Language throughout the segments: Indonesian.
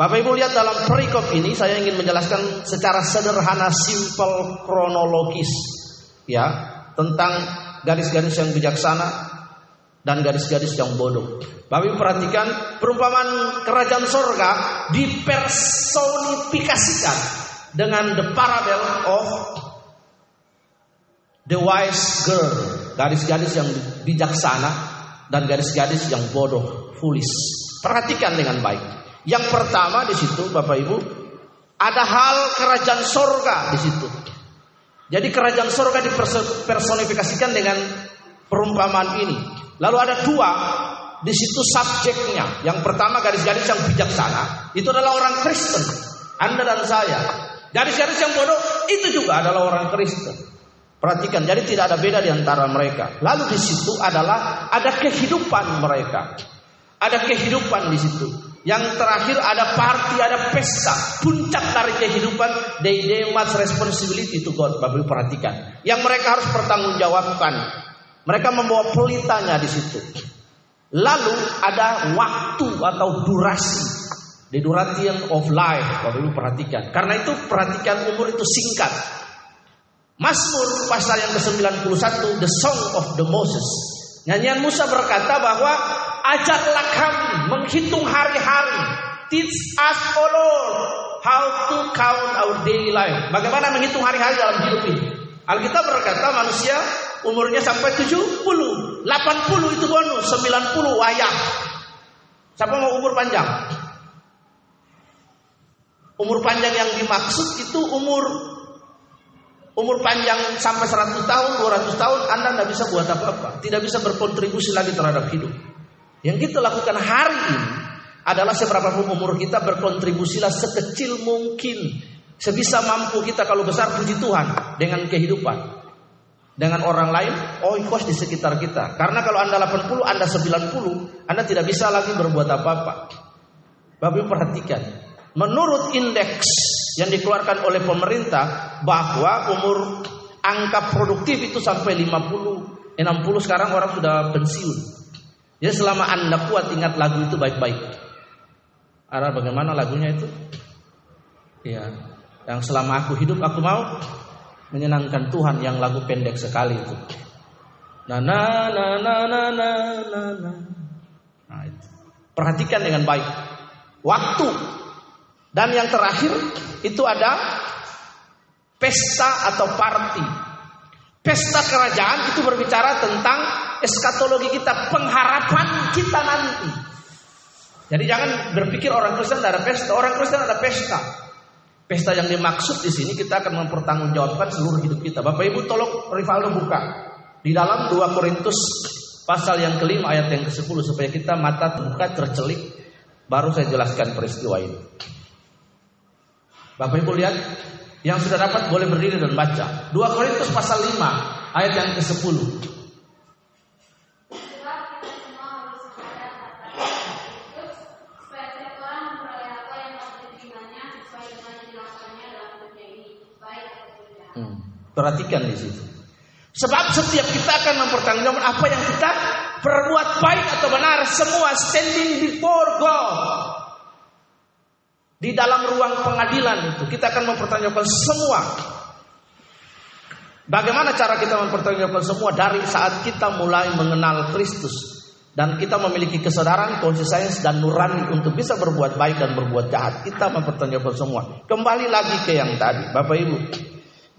Bapak Ibu lihat dalam perikop ini saya ingin menjelaskan secara sederhana, simple, kronologis ya tentang garis-garis yang bijaksana dan garis-garis yang bodoh. Bapak Ibu perhatikan perumpamaan kerajaan sorga dipersonifikasikan dengan the parable of the wise girl, garis-garis yang bijaksana dan garis-garis yang bodoh, foolish. Perhatikan dengan baik. Yang pertama di situ Bapak Ibu ada hal kerajaan sorga di situ. Jadi kerajaan sorga dipersonifikasikan dengan perumpamaan ini. Lalu ada dua di situ subjeknya. Yang pertama garis-garis yang bijaksana itu adalah orang Kristen. Anda dan saya. Garis-garis yang bodoh itu juga adalah orang Kristen. Perhatikan, jadi tidak ada beda di antara mereka. Lalu di situ adalah ada kehidupan mereka. Ada kehidupan di situ. Yang terakhir ada party, ada pesta. Puncak dari kehidupan, they, they responsibility to God. Bapak perhatikan. Yang mereka harus pertanggungjawabkan. Mereka membawa pelitanya di situ. Lalu ada waktu atau durasi. The duration of life. Bapak Ibu perhatikan. Karena itu perhatikan umur itu singkat. Mazmur pasal yang ke-91 The Song of the Moses. Nyanyian Musa berkata bahwa ajarlah kami menghitung hari-hari. Teach us, O how to count our daily life. Bagaimana menghitung hari-hari dalam hidup ini? Alkitab berkata manusia umurnya sampai 70, 80 itu bonus, 90 wayah. Siapa mau umur panjang? Umur panjang yang dimaksud itu umur umur panjang sampai 100 tahun, 200 tahun Anda tidak bisa buat apa-apa, tidak bisa berkontribusi lagi terhadap hidup. Yang kita lakukan hari ini adalah seberapa umur kita berkontribusilah sekecil mungkin. Sebisa mampu kita kalau besar puji Tuhan dengan kehidupan. Dengan orang lain, oh ikut di sekitar kita. Karena kalau Anda 80, Anda 90, Anda tidak bisa lagi berbuat apa-apa. Bapak perhatikan. Menurut indeks yang dikeluarkan oleh pemerintah bahwa umur angka produktif itu sampai 50, 60 sekarang orang sudah pensiun. Ya selama anda kuat ingat lagu itu baik-baik. Ada bagaimana lagunya itu? Ya, yang selama aku hidup aku mau menyenangkan Tuhan yang lagu pendek sekali itu. Na na na na na na na na. Nah, itu. Perhatikan dengan baik. Waktu dan yang terakhir itu ada pesta atau party. Pesta kerajaan itu berbicara tentang eskatologi kita, pengharapan kita nanti. Jadi jangan berpikir orang Kristen ada pesta, orang Kristen ada pesta. Pesta yang dimaksud di sini kita akan mempertanggungjawabkan seluruh hidup kita. Bapak Ibu tolong Rivaldo buka di dalam 2 Korintus pasal yang kelima ayat yang ke-10 supaya kita mata terbuka tercelik baru saya jelaskan peristiwa ini. Bapak Ibu lihat yang sudah dapat boleh berdiri dan baca. 2 Korintus pasal 5 ayat yang ke-10. Perhatikan di situ. Sebab setiap kita akan mempertanggungjawabkan apa yang kita perbuat baik atau benar semua standing before God. Di dalam ruang pengadilan itu kita akan mempertanyakan semua. Bagaimana cara kita mempertanyakan semua dari saat kita mulai mengenal Kristus dan kita memiliki kesadaran, konsistensi dan nurani untuk bisa berbuat baik dan berbuat jahat. Kita mempertanyakan semua. Kembali lagi ke yang tadi, Bapak Ibu.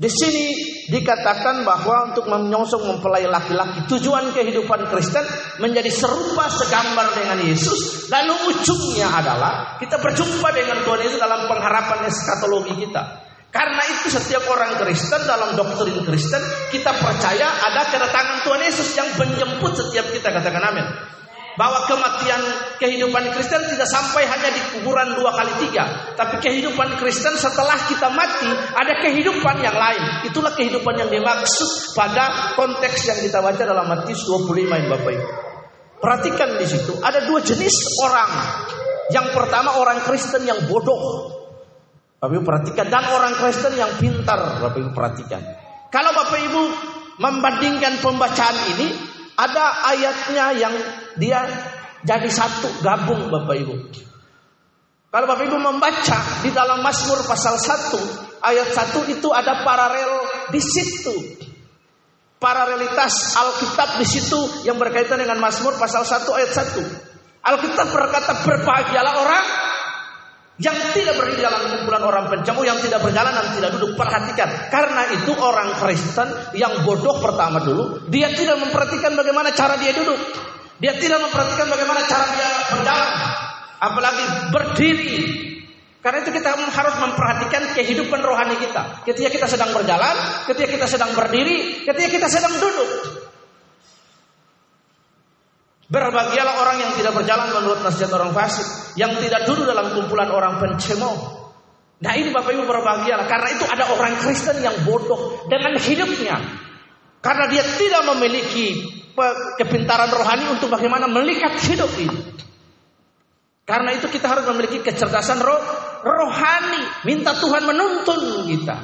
Di sini dikatakan bahwa untuk menyongsong mempelai laki-laki tujuan kehidupan Kristen menjadi serupa segambar dengan Yesus. Lalu ujungnya adalah kita berjumpa dengan Tuhan Yesus dalam pengharapan eskatologi kita. Karena itu setiap orang Kristen dalam doktrin Kristen kita percaya ada kedatangan Tuhan Yesus yang menjemput setiap kita katakan amin bahwa kematian kehidupan Kristen tidak sampai hanya di kuburan dua kali tiga, tapi kehidupan Kristen setelah kita mati ada kehidupan yang lain. Itulah kehidupan yang dimaksud pada konteks yang kita baca dalam Matius 25 ini Bapak Ibu. Perhatikan di situ ada dua jenis orang. Yang pertama orang Kristen yang bodoh. Bapak Ibu perhatikan dan orang Kristen yang pintar. Bapak Ibu perhatikan. Kalau Bapak Ibu membandingkan pembacaan ini, ada ayatnya yang dia jadi satu gabung Bapak Ibu. Kalau Bapak Ibu membaca di dalam Mazmur pasal 1 ayat 1 itu ada paralel di situ. Paralelitas Alkitab di situ yang berkaitan dengan Mazmur pasal 1 ayat 1. Alkitab berkata berbahagialah orang yang tidak berdiri dalam kumpulan orang pencemu, yang tidak berjalan dan tidak duduk. Perhatikan, karena itu orang Kristen yang bodoh pertama dulu, dia tidak memperhatikan bagaimana cara dia duduk. Dia tidak memperhatikan bagaimana cara dia berjalan, apalagi berdiri. Karena itu kita harus memperhatikan kehidupan rohani kita. Ketika kita sedang berjalan, ketika kita sedang berdiri, ketika kita sedang duduk. Berbahagialah orang yang tidak berjalan menurut nasihat orang fasik, yang tidak duduk dalam kumpulan orang pencemooh. Nah ini Bapak Ibu berbahagialah karena itu ada orang Kristen yang bodoh dengan hidupnya. Karena dia tidak memiliki kepintaran rohani untuk bagaimana melihat hidup ini. Karena itu kita harus memiliki kecerdasan roh, rohani. Minta Tuhan menuntun kita.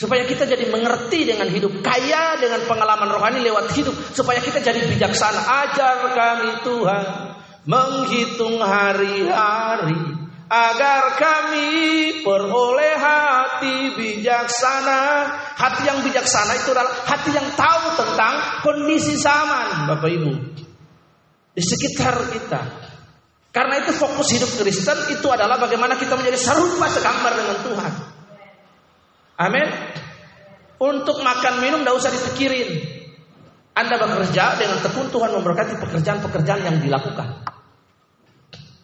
Supaya kita jadi mengerti dengan hidup kaya dengan pengalaman rohani lewat hidup. Supaya kita jadi bijaksana. Ajar kami Tuhan menghitung hari-hari. Agar kami peroleh hati bijaksana. Hati yang bijaksana itu adalah hati yang tahu tentang kondisi zaman. Bapak Ibu. Di sekitar kita. Karena itu fokus hidup Kristen itu adalah bagaimana kita menjadi serupa segambar dengan Tuhan. Amin. Untuk makan minum tidak usah dipikirin. Anda bekerja dengan tekun Tuhan memberkati pekerjaan-pekerjaan yang dilakukan.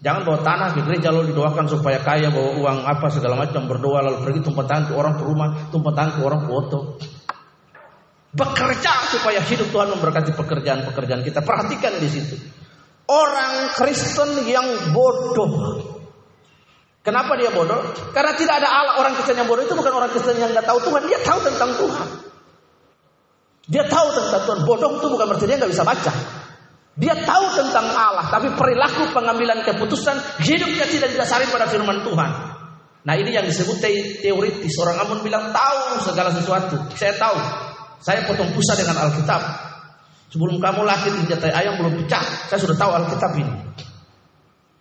Jangan bawa tanah ke gereja lalu didoakan supaya kaya, bawa uang apa segala macam, berdoa lalu pergi tumpah tangan ke orang ke rumah, tumpah tangan ke orang foto. Bekerja supaya hidup Tuhan memberkati pekerjaan-pekerjaan kita. Perhatikan di situ. Orang Kristen yang bodoh Kenapa dia bodoh? Karena tidak ada Allah. Orang Kristen yang bodoh itu bukan orang Kristen yang nggak tahu Tuhan. Dia tahu tentang Tuhan. Dia tahu tentang Tuhan. Bodoh itu bukan berarti dia nggak bisa baca. Dia tahu tentang Allah, tapi perilaku pengambilan keputusan hidupnya tidak didasari pada firman Tuhan. Nah ini yang disebut te teoritis. Orang Amun bilang tahu segala sesuatu. Saya tahu. Saya potong pusat dengan Alkitab. Sebelum kamu lahir injak ayam belum pecah, saya sudah tahu Alkitab ini.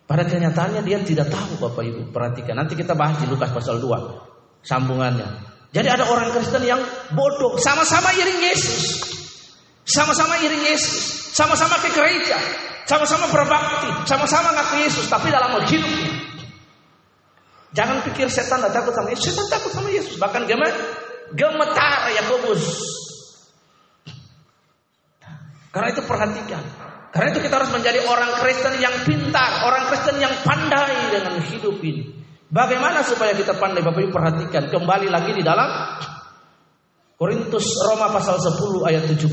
Pada kenyataannya dia tidak tahu Bapak Ibu. Perhatikan. Nanti kita bahas di Lukas pasal 2. Sambungannya. Jadi ada orang Kristen yang bodoh. Sama-sama iring Yesus. Sama-sama iring Yesus. Sama-sama ke gereja. Sama-sama berbakti. Sama-sama ngaku Yesus. Tapi dalam hidupnya. Jangan pikir setan tidak takut sama Yesus. Setan takut sama Yesus. Bahkan gemetar Yakobus. Karena itu perhatikan. Karena itu kita harus menjadi orang Kristen yang pintar, orang Kristen yang pandai dengan hidup ini. Bagaimana supaya kita pandai? Bapak Ibu perhatikan kembali lagi di dalam Korintus Roma pasal 10 ayat 17.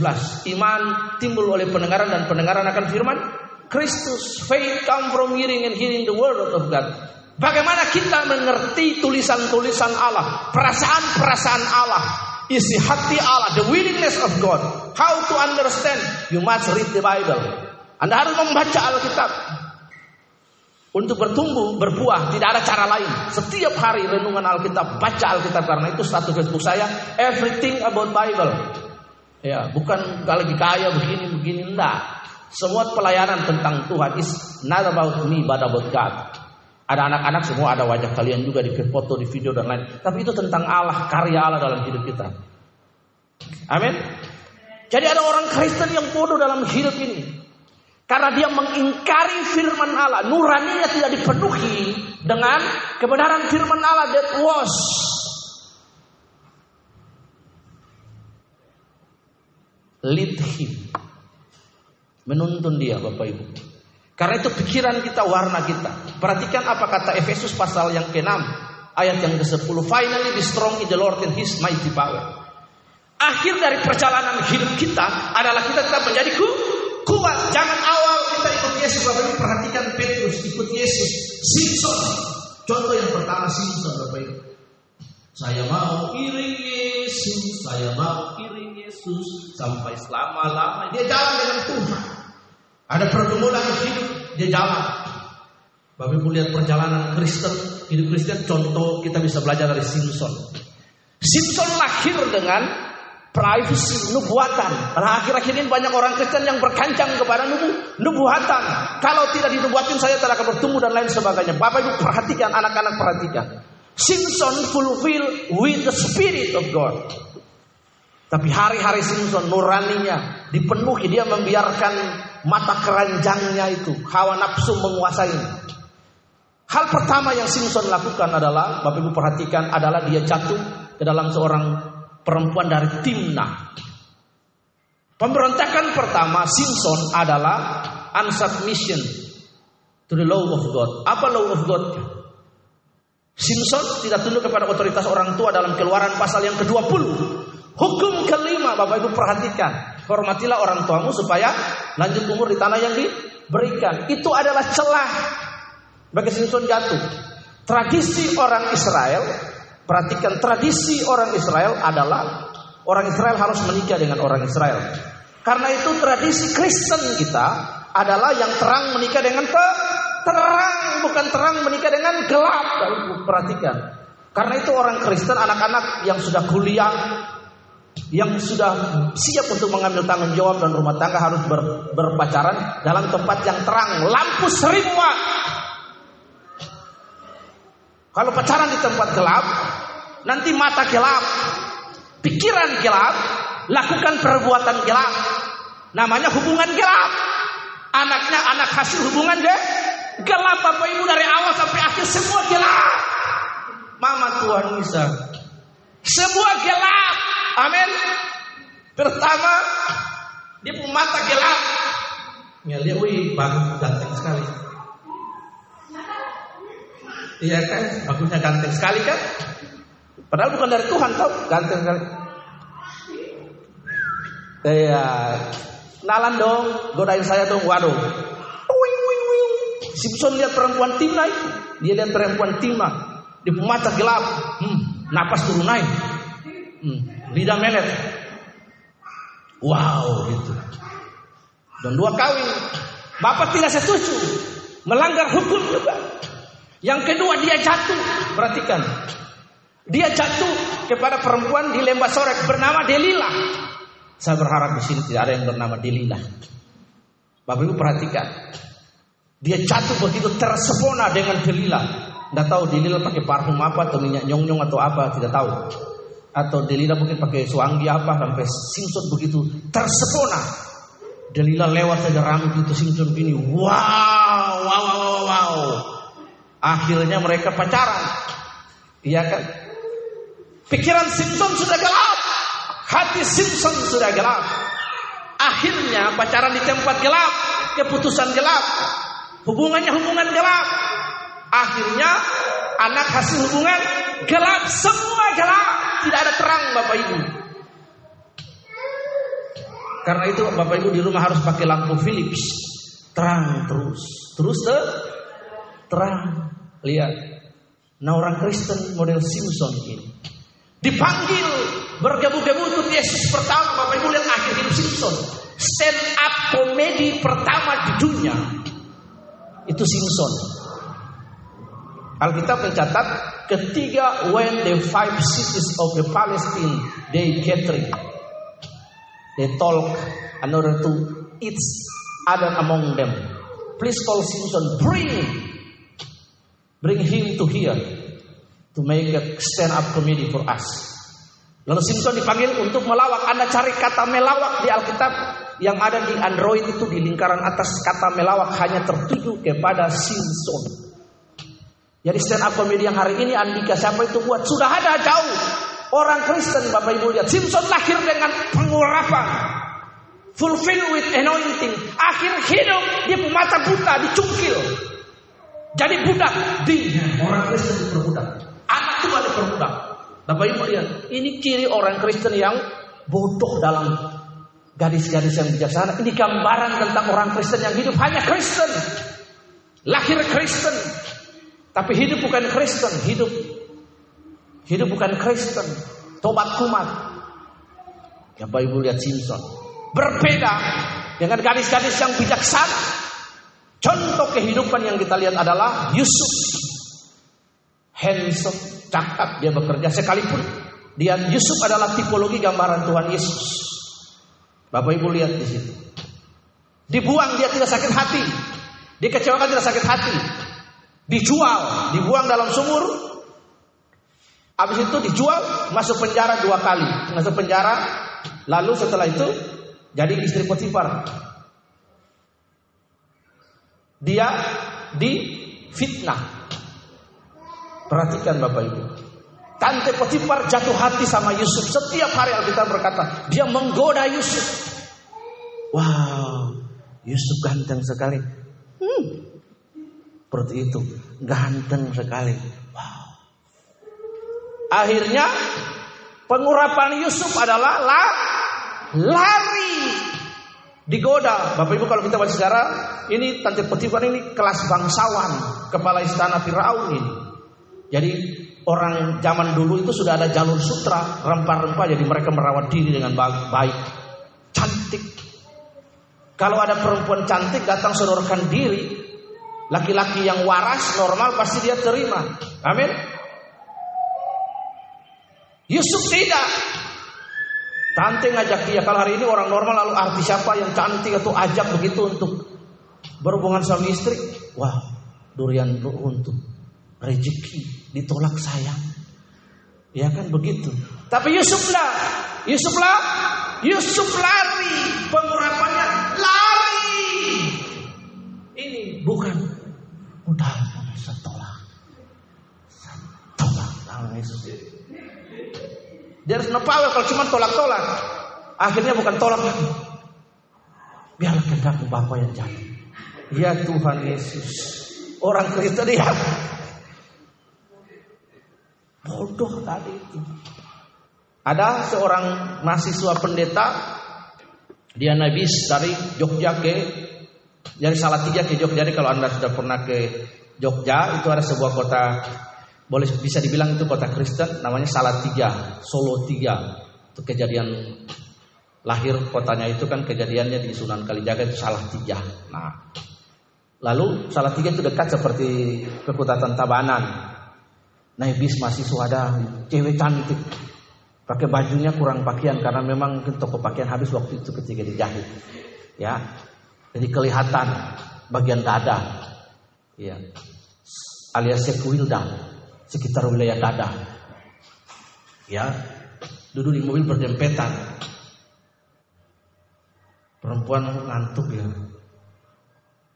Iman timbul oleh pendengaran dan pendengaran akan firman Kristus. Faith come from hearing and hearing the word of God. Bagaimana kita mengerti tulisan-tulisan Allah, perasaan-perasaan Allah, isi hati Allah, the willingness of God. How to understand? You must read the Bible. Anda harus membaca Alkitab. Untuk bertumbuh, berbuah, tidak ada cara lain. Setiap hari renungan Alkitab, baca Alkitab karena itu satu Facebook saya, everything about Bible. Ya, bukan lagi kaya begini begini enggak. Semua pelayanan tentang Tuhan is not about me but about God. Ada anak-anak semua ada wajah kalian juga di foto, di video dan lain. Tapi itu tentang Allah, karya Allah dalam hidup kita. Amin. Jadi ada orang Kristen yang bodoh dalam hidup ini. Karena dia mengingkari firman Allah. Nuraninya tidak dipenuhi dengan kebenaran firman Allah that was. Lead him. Menuntun dia Bapak Ibu. Karena itu pikiran kita, warna kita. Perhatikan apa kata Efesus pasal yang ke-6. Ayat yang ke-10. Finally be strong in the Lord and his mighty power. Akhir dari perjalanan hidup kita adalah kita tetap menjadi kuat. Jangan awal kita ikut Yesus. Bapak Ibu perhatikan Petrus ikut Yesus. Simpson. Contoh yang pertama Simpson Bapak Ibu. Saya mau iring Yesus. Saya mau iring Yesus. Sampai selama-lama. Dia jalan dengan Tuhan. Ada pergumulan hidup. Dia jalan. Bapak Ibu lihat perjalanan Kristen. Hidup Kristen contoh kita bisa belajar dari Simpson. Simpson lahir dengan privacy, nubuatan. Nah, akhir-akhir ini banyak orang Kristen yang berkancang kepada nubu, nubuatan. Kalau tidak dinubuatin saya tidak akan bertumbuh dan lain sebagainya. Bapak Ibu perhatikan, anak-anak perhatikan. Simpson fulfill with the spirit of God. Tapi hari-hari Simpson nuraninya dipenuhi dia membiarkan mata keranjangnya itu hawa nafsu menguasai. Hal pertama yang Simpson lakukan adalah Bapak Ibu perhatikan adalah dia jatuh ke dalam seorang perempuan dari Timna. Pemberontakan pertama Simpson adalah unsubmission to the law of God. Apa law of God? Simpson tidak tunduk kepada otoritas orang tua dalam keluaran pasal yang ke-20. Hukum kelima, Bapak Ibu perhatikan. Hormatilah orang tuamu supaya lanjut umur di tanah yang diberikan. Itu adalah celah bagi Simpson jatuh. Tradisi orang Israel Perhatikan tradisi orang Israel adalah orang Israel harus menikah dengan orang Israel. Karena itu tradisi Kristen kita adalah yang terang menikah dengan te terang, bukan terang menikah dengan gelap. Perhatikan. Karena itu orang Kristen, anak-anak yang sudah kuliah, yang sudah siap untuk mengambil tanggung jawab dan rumah tangga harus ber, berpacaran dalam tempat yang terang, lampu seribu watt. Kalau pacaran di tempat gelap, nanti mata gelap, pikiran gelap, lakukan perbuatan gelap. Namanya hubungan gelap. Anaknya anak hasil hubungan deh gelap Bapak Ibu dari awal sampai akhir semua gelap. Mama Tuhan Isa. Semua gelap. Amin. Pertama, dia mata gelap. Lihat, wih, bang, ganteng sekali. Iya kan, bagusnya ganteng sekali kan? Padahal bukan dari Tuhan tau, ganteng sekali. Iya, nalan dong, godain saya dong, waduh. Simpson lihat perempuan Timna itu, dia lihat perempuan Timna, di mata gelap, hmm, napas turun naik, hmm, lidah melet. Wow, gitu. Dan dua kawin, bapak tidak setuju, melanggar hukum juga. Yang kedua dia jatuh. Perhatikan. Dia jatuh kepada perempuan di lembah sorek bernama Delila. Saya berharap di sini tidak ada yang bernama Delila. Bapak Ibu perhatikan. Dia jatuh begitu tersepona dengan Delila. Tidak tahu Delila pakai parfum apa atau minyak nyong-nyong atau apa, tidak tahu. Atau Delila mungkin pakai suanggi apa sampai Simpson begitu tersepona. Delila lewat saja rambut itu Simpson gini. Wow, wow, wow, wow, wow. Akhirnya mereka pacaran. Iya kan? Pikiran Simpson sudah gelap. Hati Simpson sudah gelap. Akhirnya pacaran di tempat gelap. Keputusan gelap. Hubungannya hubungan gelap. Akhirnya anak hasil hubungan gelap. Semua gelap. Tidak ada terang Bapak Ibu. Karena itu Bapak Ibu di rumah harus pakai lampu Philips. Terang terus. Terus ter terang. Lihat. Nah orang Kristen model Simpson ini. Dipanggil bergabung-gabung untuk Yesus pertama. Bapak Ibu lihat akhir hidup Simpson. Stand up komedi pertama di dunia. Itu Simpson. Alkitab mencatat ketiga when the five cities of the Palestine they gathering they talk in order to each other among them please call Simpson bring bring him to here to make a stand up comedy for us lalu Simpson dipanggil untuk melawak anda cari kata melawak di Alkitab yang ada di Android itu di lingkaran atas kata melawak hanya tertuju kepada Simpson jadi stand up comedy yang hari ini Andika siapa itu buat sudah ada jauh. Orang Kristen Bapak Ibu lihat Simpson lahir dengan pengurapan. Fulfill with anointing. Akhir hidup dia mata buta dicungkil. Jadi budak di orang Kristen diperbudak. Anak tua diperbudak. Bapak Ibu lihat, ini ciri orang Kristen yang bodoh dalam gadis-gadis yang bijaksana. Ini gambaran tentang orang Kristen yang hidup hanya Kristen. Lahir Kristen, tapi hidup bukan Kristen, hidup hidup bukan Kristen, tobat kumat. Ya Bapak Ibu lihat Simpson. Berbeda dengan gadis-gadis yang bijaksana. Contoh kehidupan yang kita lihat adalah Yusuf. Handsome, cakap, dia bekerja sekalipun Dia Yusuf adalah tipologi gambaran Tuhan Yesus. Bapak Ibu lihat di situ. Dibuang dia tidak sakit hati. Dikecewakan tidak sakit hati. Dijual, dibuang dalam sumur. Habis itu dijual, masuk penjara dua kali. Masuk penjara, lalu setelah itu jadi istri Potifar. Dia di fitnah. Perhatikan Bapak Ibu. Tante Potifar jatuh hati sama Yusuf. Setiap hari Alkitab berkata, dia menggoda Yusuf. Wow, Yusuf ganteng sekali. Hmm. Seperti itu, ganteng sekali. Wow. Akhirnya pengurapan Yusuf adalah la, lari digoda. Bapak Ibu kalau kita baca sejarah, ini Tante Potifar ini kelas bangsawan, kepala istana Firaun ini. Jadi orang zaman dulu itu sudah ada jalur sutra, rempah-rempah jadi mereka merawat diri dengan baik. Cantik. Kalau ada perempuan cantik datang sodorkan diri, laki-laki yang waras normal pasti dia terima. Amin. Yusuf tidak. Tante ngajak dia kalau hari ini orang normal lalu artis siapa yang cantik atau ajak begitu untuk berhubungan suami istri. Wah, durian untuk rezeki ditolak sayang. Ya kan begitu. Tapi Yusuf lah, Yusuf lah, Yusuf lari, pengurapannya lari. Ini bukan udah setolak, setolak dalam Yesus. Dia harus power kalau cuma tolak-tolak. Akhirnya bukan tolak lagi. Biarlah kehendakmu Bapak yang jadi. Ya Tuhan Yesus. Orang Kristen dia bodoh tadi itu. Ada seorang mahasiswa pendeta dia nabis dari Jogja ke dari Salatiga ke Jogja. Jadi kalau anda sudah pernah ke Jogja itu ada sebuah kota boleh bisa dibilang itu kota Kristen namanya Salatiga, Solo Tiga. Itu kejadian lahir kotanya itu kan kejadiannya di Sunan Kalijaga itu Salatiga. Nah, lalu Salatiga itu dekat seperti kekutatan Tabanan. Nah, bis masih ada cewek cantik. Pakai bajunya kurang pakaian karena memang toko pakaian habis waktu itu ketika dijahit. Ya. Jadi kelihatan bagian dada. Ya. Alias sekuilda sekitar wilayah dada. Ya, duduk di mobil berdempetan. Perempuan ngantuk ya,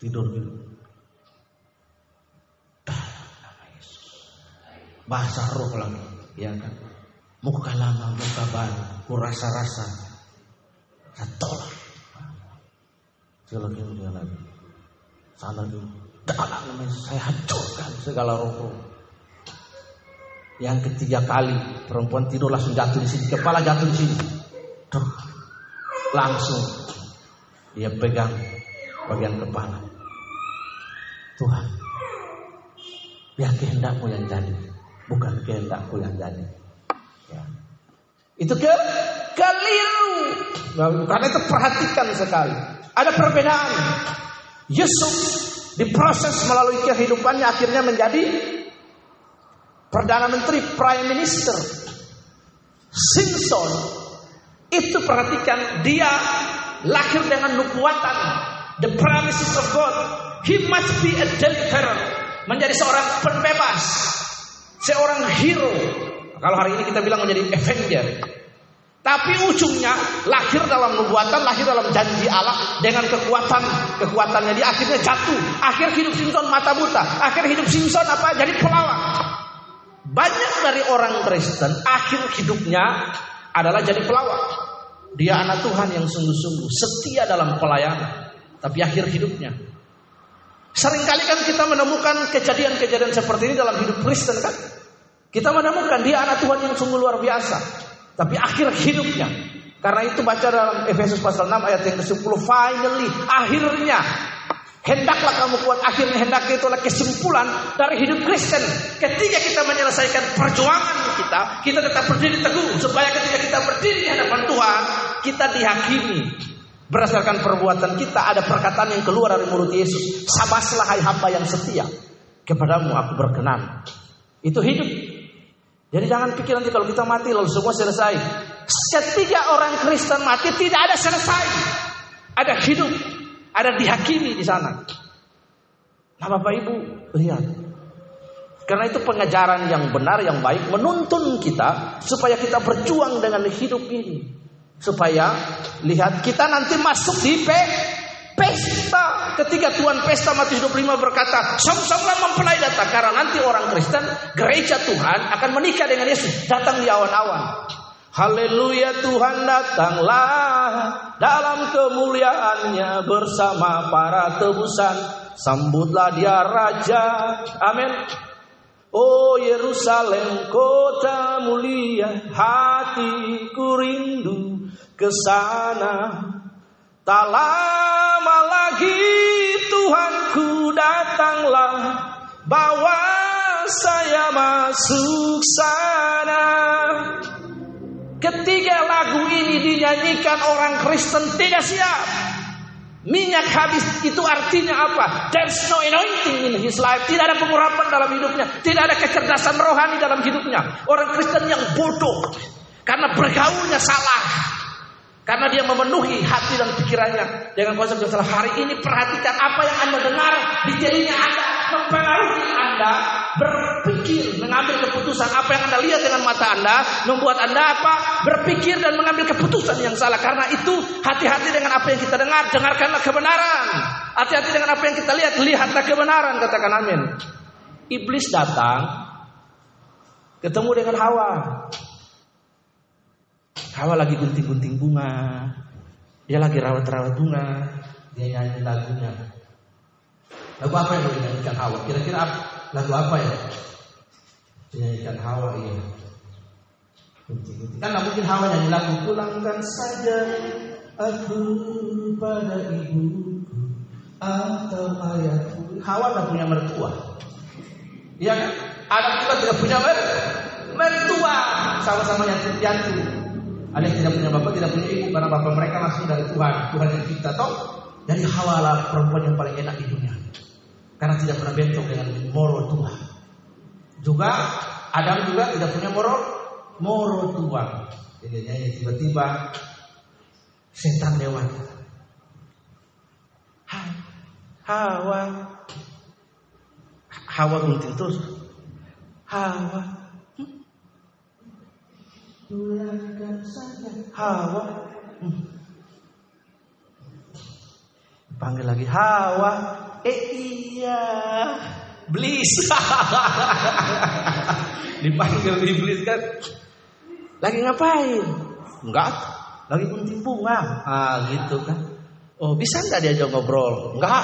tidur gitu. Bahasa roh lagi, ya kan? Muka lama, muka baru, ku rasa-rasa, saya tolak. Sekali lagi, lagi. Salah dulu. Dalam saya hancurkan segala roh-roh. Yang ketiga kali perempuan tidur langsung jatuh di sini, kepala jatuh di sini. Tuh, langsung dia pegang bagian kepala. Tuhan, biar kehendakmu yang jadi, bukan kehendakku yang jadi. Ya. Itu ke keliru. Karena itu perhatikan sekali. Ada perbedaan. Yusuf diproses melalui kehidupannya akhirnya menjadi Perdana Menteri, Prime Minister. Simpson itu perhatikan dia lahir dengan nubuatan the promises of God. He must be a deliverer, menjadi seorang pembebas, seorang hero. Kalau hari ini kita bilang menjadi avenger. Tapi ujungnya lahir dalam nubuatan, lahir dalam janji Allah dengan kekuatan kekuatannya dia akhirnya jatuh. Akhir hidup Simpson mata buta. Akhir hidup Simpson apa? Jadi pelawak. Banyak dari orang Kristen akhir hidupnya adalah jadi pelawak. Dia anak Tuhan yang sungguh-sungguh setia dalam pelayanan, tapi akhir hidupnya. Seringkali kan kita menemukan kejadian-kejadian seperti ini dalam hidup Kristen kan? Kita menemukan dia anak Tuhan yang sungguh luar biasa, tapi akhir hidupnya. Karena itu baca dalam Efesus pasal 6 ayat yang ke-10, finally akhirnya Hendaklah kamu kuat akhirnya hendaknya itulah kesimpulan dari hidup Kristen. Ketika kita menyelesaikan perjuangan kita, kita tetap berdiri teguh supaya ketika kita berdiri di hadapan Tuhan, kita dihakimi berdasarkan perbuatan kita ada perkataan yang keluar dari mulut Yesus. Sabaslah hai hamba yang setia. Kepadamu aku berkenan. Itu hidup. Jadi jangan pikir nanti kalau kita mati lalu semua selesai. Setiap orang Kristen mati tidak ada selesai. Ada hidup, ada dihakimi di sana. Nah Bapak Ibu, lihat. Karena itu pengajaran yang benar, yang baik menuntun kita supaya kita berjuang dengan hidup ini. Supaya lihat kita nanti masuk di pe pesta. Ketika Tuhan pesta Matius 25 berkata, "Sama-sama mempelai datang." Karena nanti orang Kristen, gereja Tuhan akan menikah dengan Yesus, datang di awan-awan. Haleluya Tuhan datanglah dalam kemuliaannya bersama para tebusan. Sambutlah dia Raja. Amin. Oh Yerusalem kota mulia hatiku rindu ke sana. Tak lama lagi Tuhanku datanglah bawa saya masuk sana. Ketika lagu ini dinyanyikan orang Kristen tidak siap. Minyak habis itu artinya apa? There's no anointing in his life. Tidak ada pengurapan dalam hidupnya. Tidak ada kecerdasan rohani dalam hidupnya. Orang Kristen yang bodoh. Karena bergaulnya salah. Karena dia memenuhi hati dan pikirannya dengan konsep yang salah. Hari ini perhatikan apa yang Anda dengar di telinga Anda mempengaruhi Anda berpikir, mengambil keputusan. Apa yang Anda lihat dengan mata Anda membuat Anda apa? Berpikir dan mengambil keputusan yang salah. Karena itu hati-hati dengan apa yang kita dengar, dengarkanlah kebenaran. Hati-hati dengan apa yang kita lihat, lihatlah kebenaran, katakan amin. Iblis datang ketemu dengan Hawa. Hawa lagi gunting-gunting bunga. Dia lagi rawat-rawat bunga. Dia nyanyi lagunya. Lagu apa yang dinyanyikan Hawa? Kira-kira lagu apa ya? Dinyanyikan Hawa ini. Kan nggak mungkin Hawa nyanyi lagu pulangkan saja aku pada ibu atau ayahku. Hawa nggak punya mertua. Iya kan? Adam juga tidak punya mertua. Sama-sama yang piatu. Ada yang tidak punya bapak, tidak punya ibu karena bapak mereka langsung dari Tuhan, Tuhan yang kita tahu. Jadi Hawa perempuan yang paling enak di. Karena tidak pernah bentrok dengan moro tua. Juga Adam juga tidak punya moro moro tua. Jadi nyanyi tiba-tiba setan lewat. Hawa Hawa gunting terus. Hawa saja Hawa hmm. Panggil lagi Hawa Eh iya. Iblis. Dipanggil iblis kan Lagi ngapain? Enggak. Lagi gunting bunga Ah gitu kan. Oh bisa nggak diajak ngobrol? Enggak.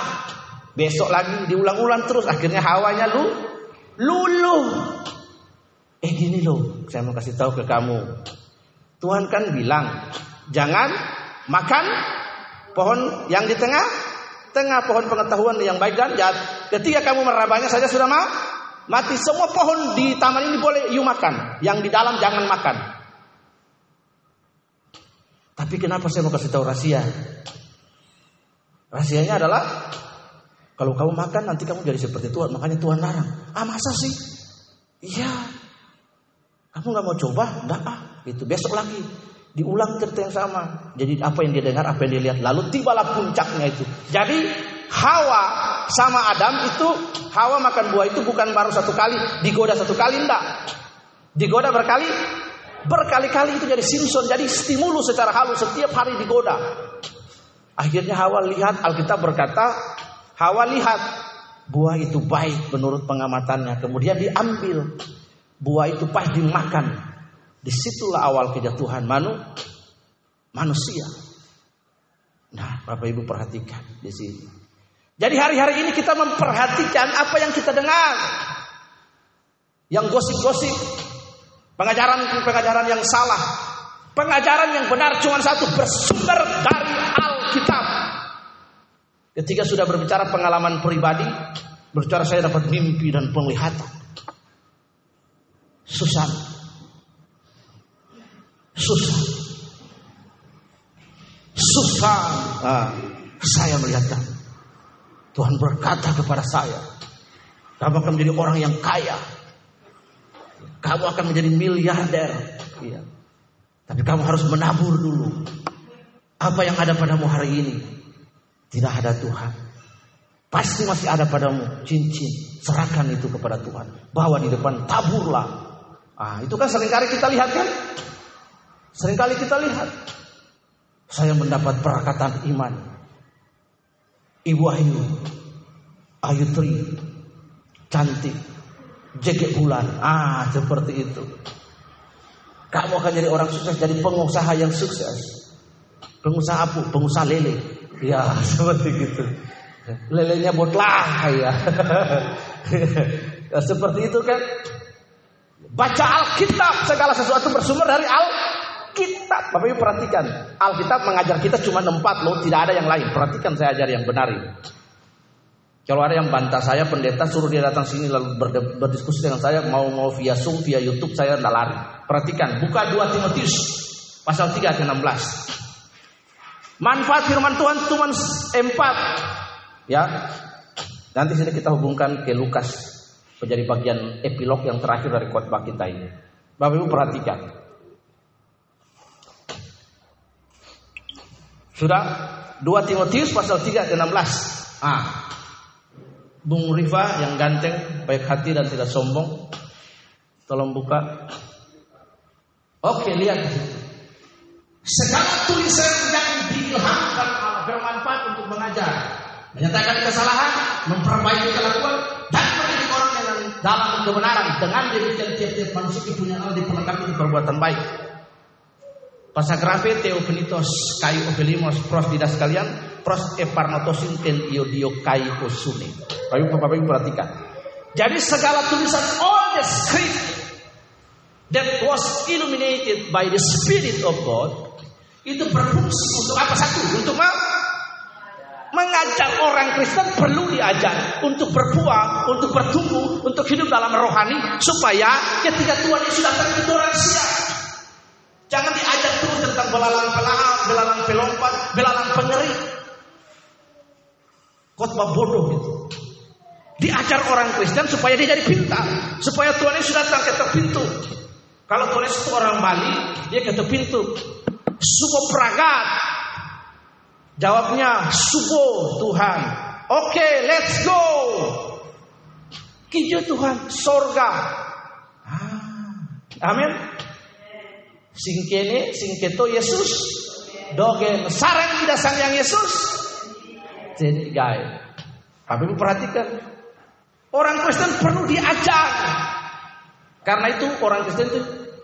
Besok lagi diulang-ulang terus Akhirnya hawanya lu Lulu Eh gini loh, saya mau kasih tahu ke kamu. Tuhan kan bilang, jangan makan pohon yang di tengah, tengah pohon pengetahuan yang baik dan jahat. Ketika kamu merabanya saja sudah mau mati. Semua pohon di taman ini boleh you makan, yang di dalam jangan makan. Tapi kenapa saya mau kasih tahu rahasia? Rahasianya adalah kalau kamu makan nanti kamu jadi seperti Tuhan, makanya Tuhan larang. Ah masa sih? Iya, kamu nggak mau coba? Enggak ah. Itu besok lagi diulang cerita yang sama. Jadi apa yang dia dengar, apa yang dia lihat, lalu tibalah puncaknya itu. Jadi Hawa sama Adam itu Hawa makan buah itu bukan baru satu kali, digoda satu kali enggak. Digoda berkali berkali-kali itu jadi Simpson, jadi stimulus secara halus setiap hari digoda. Akhirnya Hawa lihat Alkitab berkata, Hawa lihat buah itu baik menurut pengamatannya, kemudian diambil buah itu pas dimakan. Di situlah awal kejatuhan manu, manusia. Nah, Bapak Ibu perhatikan di sini. Jadi hari-hari ini kita memperhatikan apa yang kita dengar. Yang gosip-gosip. Pengajaran-pengajaran yang salah. Pengajaran yang benar cuma satu. Bersumber dari Alkitab. Ketika sudah berbicara pengalaman pribadi. Berbicara saya dapat mimpi dan penglihatan. Susah. Susah. Susah. Nah, saya melihatkan. Tuhan berkata kepada saya. Kamu akan menjadi orang yang kaya. Kamu akan menjadi miliarder. Iya. Tapi kamu harus menabur dulu. Apa yang ada padamu hari ini? Tidak ada Tuhan. Pasti masih ada padamu cincin. Serahkan itu kepada Tuhan. Bawa di depan, taburlah. Ah, itu kan sering kali kita lihat kan? Seringkali kita lihat. Saya mendapat perakatan iman. Ibu Ayu. Ayu Tri. Cantik. Jegek bulan. Ah, seperti itu. Kamu akan jadi orang sukses, jadi pengusaha yang sukses. Pengusaha apa? Pengusaha lele. Ya, seperti gitu. Lelenya botlah ya. seperti itu kan. Baca Alkitab, segala sesuatu bersumber dari Alkitab. Bapak Ibu perhatikan, Alkitab mengajar kita cuma empat loh, tidak ada yang lain. Perhatikan saya ajar yang benar ini. Kalau ada yang bantah saya pendeta suruh dia datang sini lalu berdiskusi dengan saya mau mau via Zoom, via YouTube saya tidak lari. Perhatikan, buka 2 Timotius pasal 3 ke 16. Manfaat firman Tuhan cuma empat. Ya. Nanti sini kita hubungkan ke Lukas menjadi bagian epilog yang terakhir dari khotbah kita ini. Bapak Ibu perhatikan. Sudah 2 Timotius pasal 3 ke 16. Ah, Bung Rifa yang ganteng, baik hati dan tidak sombong. Tolong buka. Oke, lihat Segala tulisan yang diilhamkan Allah bermanfaat untuk mengajar, menyatakan kesalahan, memperbaiki kelakuan, dan menjadi orang yang dalam kebenaran. Dengan demikian tiap-tiap manusia punya Allah diperlengkapi perbuatan baik. Pasagrafe Kayu Ovelimos Pros Didas sekalian Pros Eparnotosin Ten Iodio Kayu Osune Bapak Bapak Ibu perhatikan Jadi segala tulisan all the script That was illuminated by the Spirit of God Itu berfungsi untuk apa satu? Untuk apa? Mengajar orang Kristen perlu diajar Untuk berbuah, untuk bertumbuh Untuk hidup dalam rohani Supaya ketika Tuhan Yesus datang itu orang siap Jangan diajak terus tentang belalang pelahap, belalang pelompat, belalang pengeri. Khotbah bodoh itu. Diajar orang Kristen supaya dia jadi pintar. Supaya Tuhan Yesus datang ke pintu. Kalau Tuhan Yesus itu orang Bali, dia ke pintu. Subo pragat. Jawabnya, subo Tuhan. Oke, okay, let's go. Kijo Tuhan, sorga. Ah, amin. Sing kene, sing keto Yesus. Dogen sarang tidak yang Yesus. Jadi guys, tapi perhatikan orang Kristen perlu diajar. Karena itu orang Kristen itu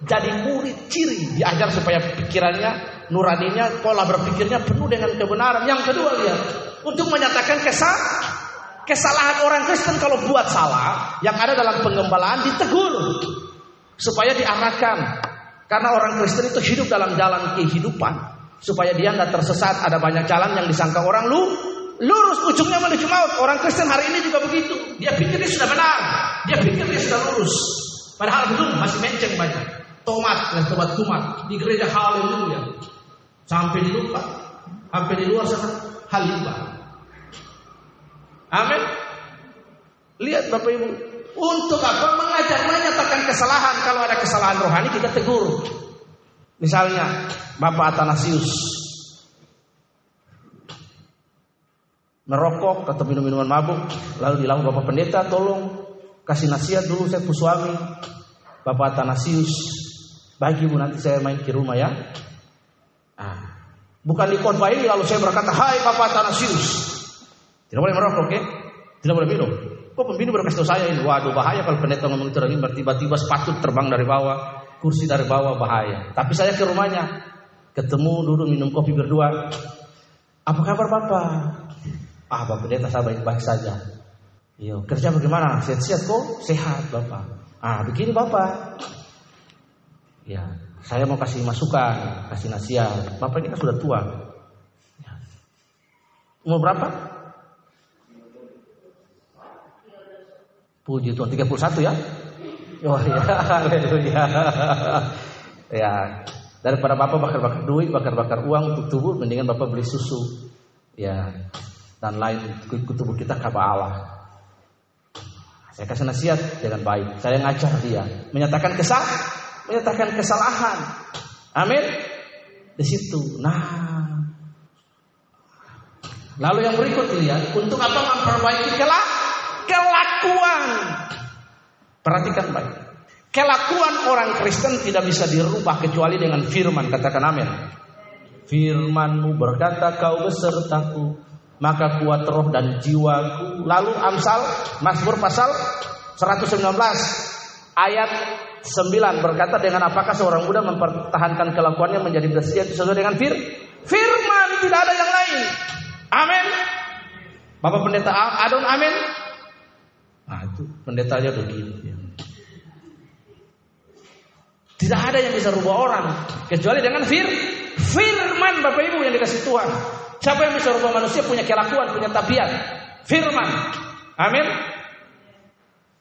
jadi murid ciri diajar supaya pikirannya, nuraninya, pola berpikirnya penuh dengan kebenaran. Yang kedua lihat, untuk menyatakan kesal, kesalahan orang Kristen kalau buat salah, yang ada dalam pengembalaan ditegur supaya diarahkan karena orang Kristen itu hidup dalam jalan kehidupan. Supaya dia tidak tersesat. Ada banyak jalan yang disangka orang lu lurus ujungnya menuju maut. Orang Kristen hari ini juga begitu. Dia pikir dia sudah benar. Dia pikir dia sudah lurus. Padahal belum masih menceng banyak. Tomat dan tomat tomat di gereja haleluya. Sampai di lupa. Sampai di luar sana halimba. Amin. Lihat Bapak Ibu, untuk apa? Mengajar menyatakan kesalahan. Kalau ada kesalahan rohani kita tegur. Misalnya Bapak Atanasius merokok atau minum minuman mabuk, lalu bilang Bapak Pendeta tolong kasih nasihat dulu saya suami Bapak Atanasius bagi ibu nanti saya main ke rumah ya. Ah, bukan ini lalu saya berkata, Hai Bapak Atanasius, tidak boleh merokok, ya? Tidak boleh minum. Kok pembina baru kasih tahu saya ini? Waduh bahaya kalau pendeta ngomong itu lagi tiba-tiba sepatu terbang dari bawah, kursi dari bawah bahaya. Tapi saya ke rumahnya, ketemu duduk minum kopi berdua. Apa kabar bapak? Ah bapak pendeta saya baik-baik saja. Yo kerja bagaimana? Sehat-sehat kok? Sehat bapak. Ah begini bapak. Ya saya mau kasih masukan, kasih nasihat. Bapak ini kan sudah tua. Ya. Umur berapa? Puji Tuhan 31 ya. Oh ya, haleluya. ya, daripada Bapak bakar-bakar duit, bakar-bakar uang untuk tubuh, mendingan Bapak beli susu. Ya, dan lain ke tubuh kita kaba Allah. Saya kasih nasihat dengan baik. Saya ngajar dia, menyatakan kesal, menyatakan kesalahan. Amin. Di situ. Nah. Lalu yang berikut lihat, untuk apa memperbaiki kelak kelakuan. Perhatikan baik. Kelakuan orang Kristen tidak bisa dirubah kecuali dengan firman. Katakan amin. Firmanmu berkata kau besertaku maka kuat roh dan jiwaku. Lalu Amsal Mazmur pasal 119 ayat 9 berkata dengan apakah seorang muda mempertahankan kelakuannya menjadi bersih sesuai dengan fir firman tidak ada yang lain. Amin. Bapak pendeta Adon amin. Nah itu pendeta aja begini. Tidak ada yang bisa rubah orang kecuali dengan fir firman Bapak Ibu yang dikasih Tuhan. Siapa yang bisa rubah manusia punya kelakuan, punya tabiat. Firman. Amin.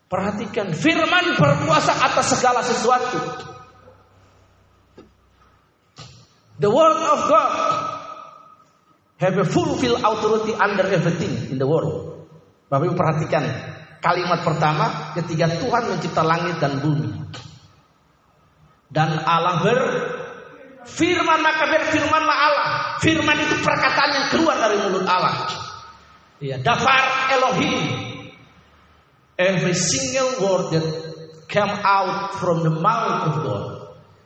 Perhatikan, firman berkuasa atas segala sesuatu. The word of God have a fulfill authority under everything in the world. Bapak Ibu perhatikan kalimat pertama ketika Tuhan mencipta langit dan bumi. Dan Allah ber Firman maka berfirmanlah Allah. Firman itu perkataan yang keluar dari mulut Allah. Ya, dafar Elohim. Every single word that come out from the mouth of God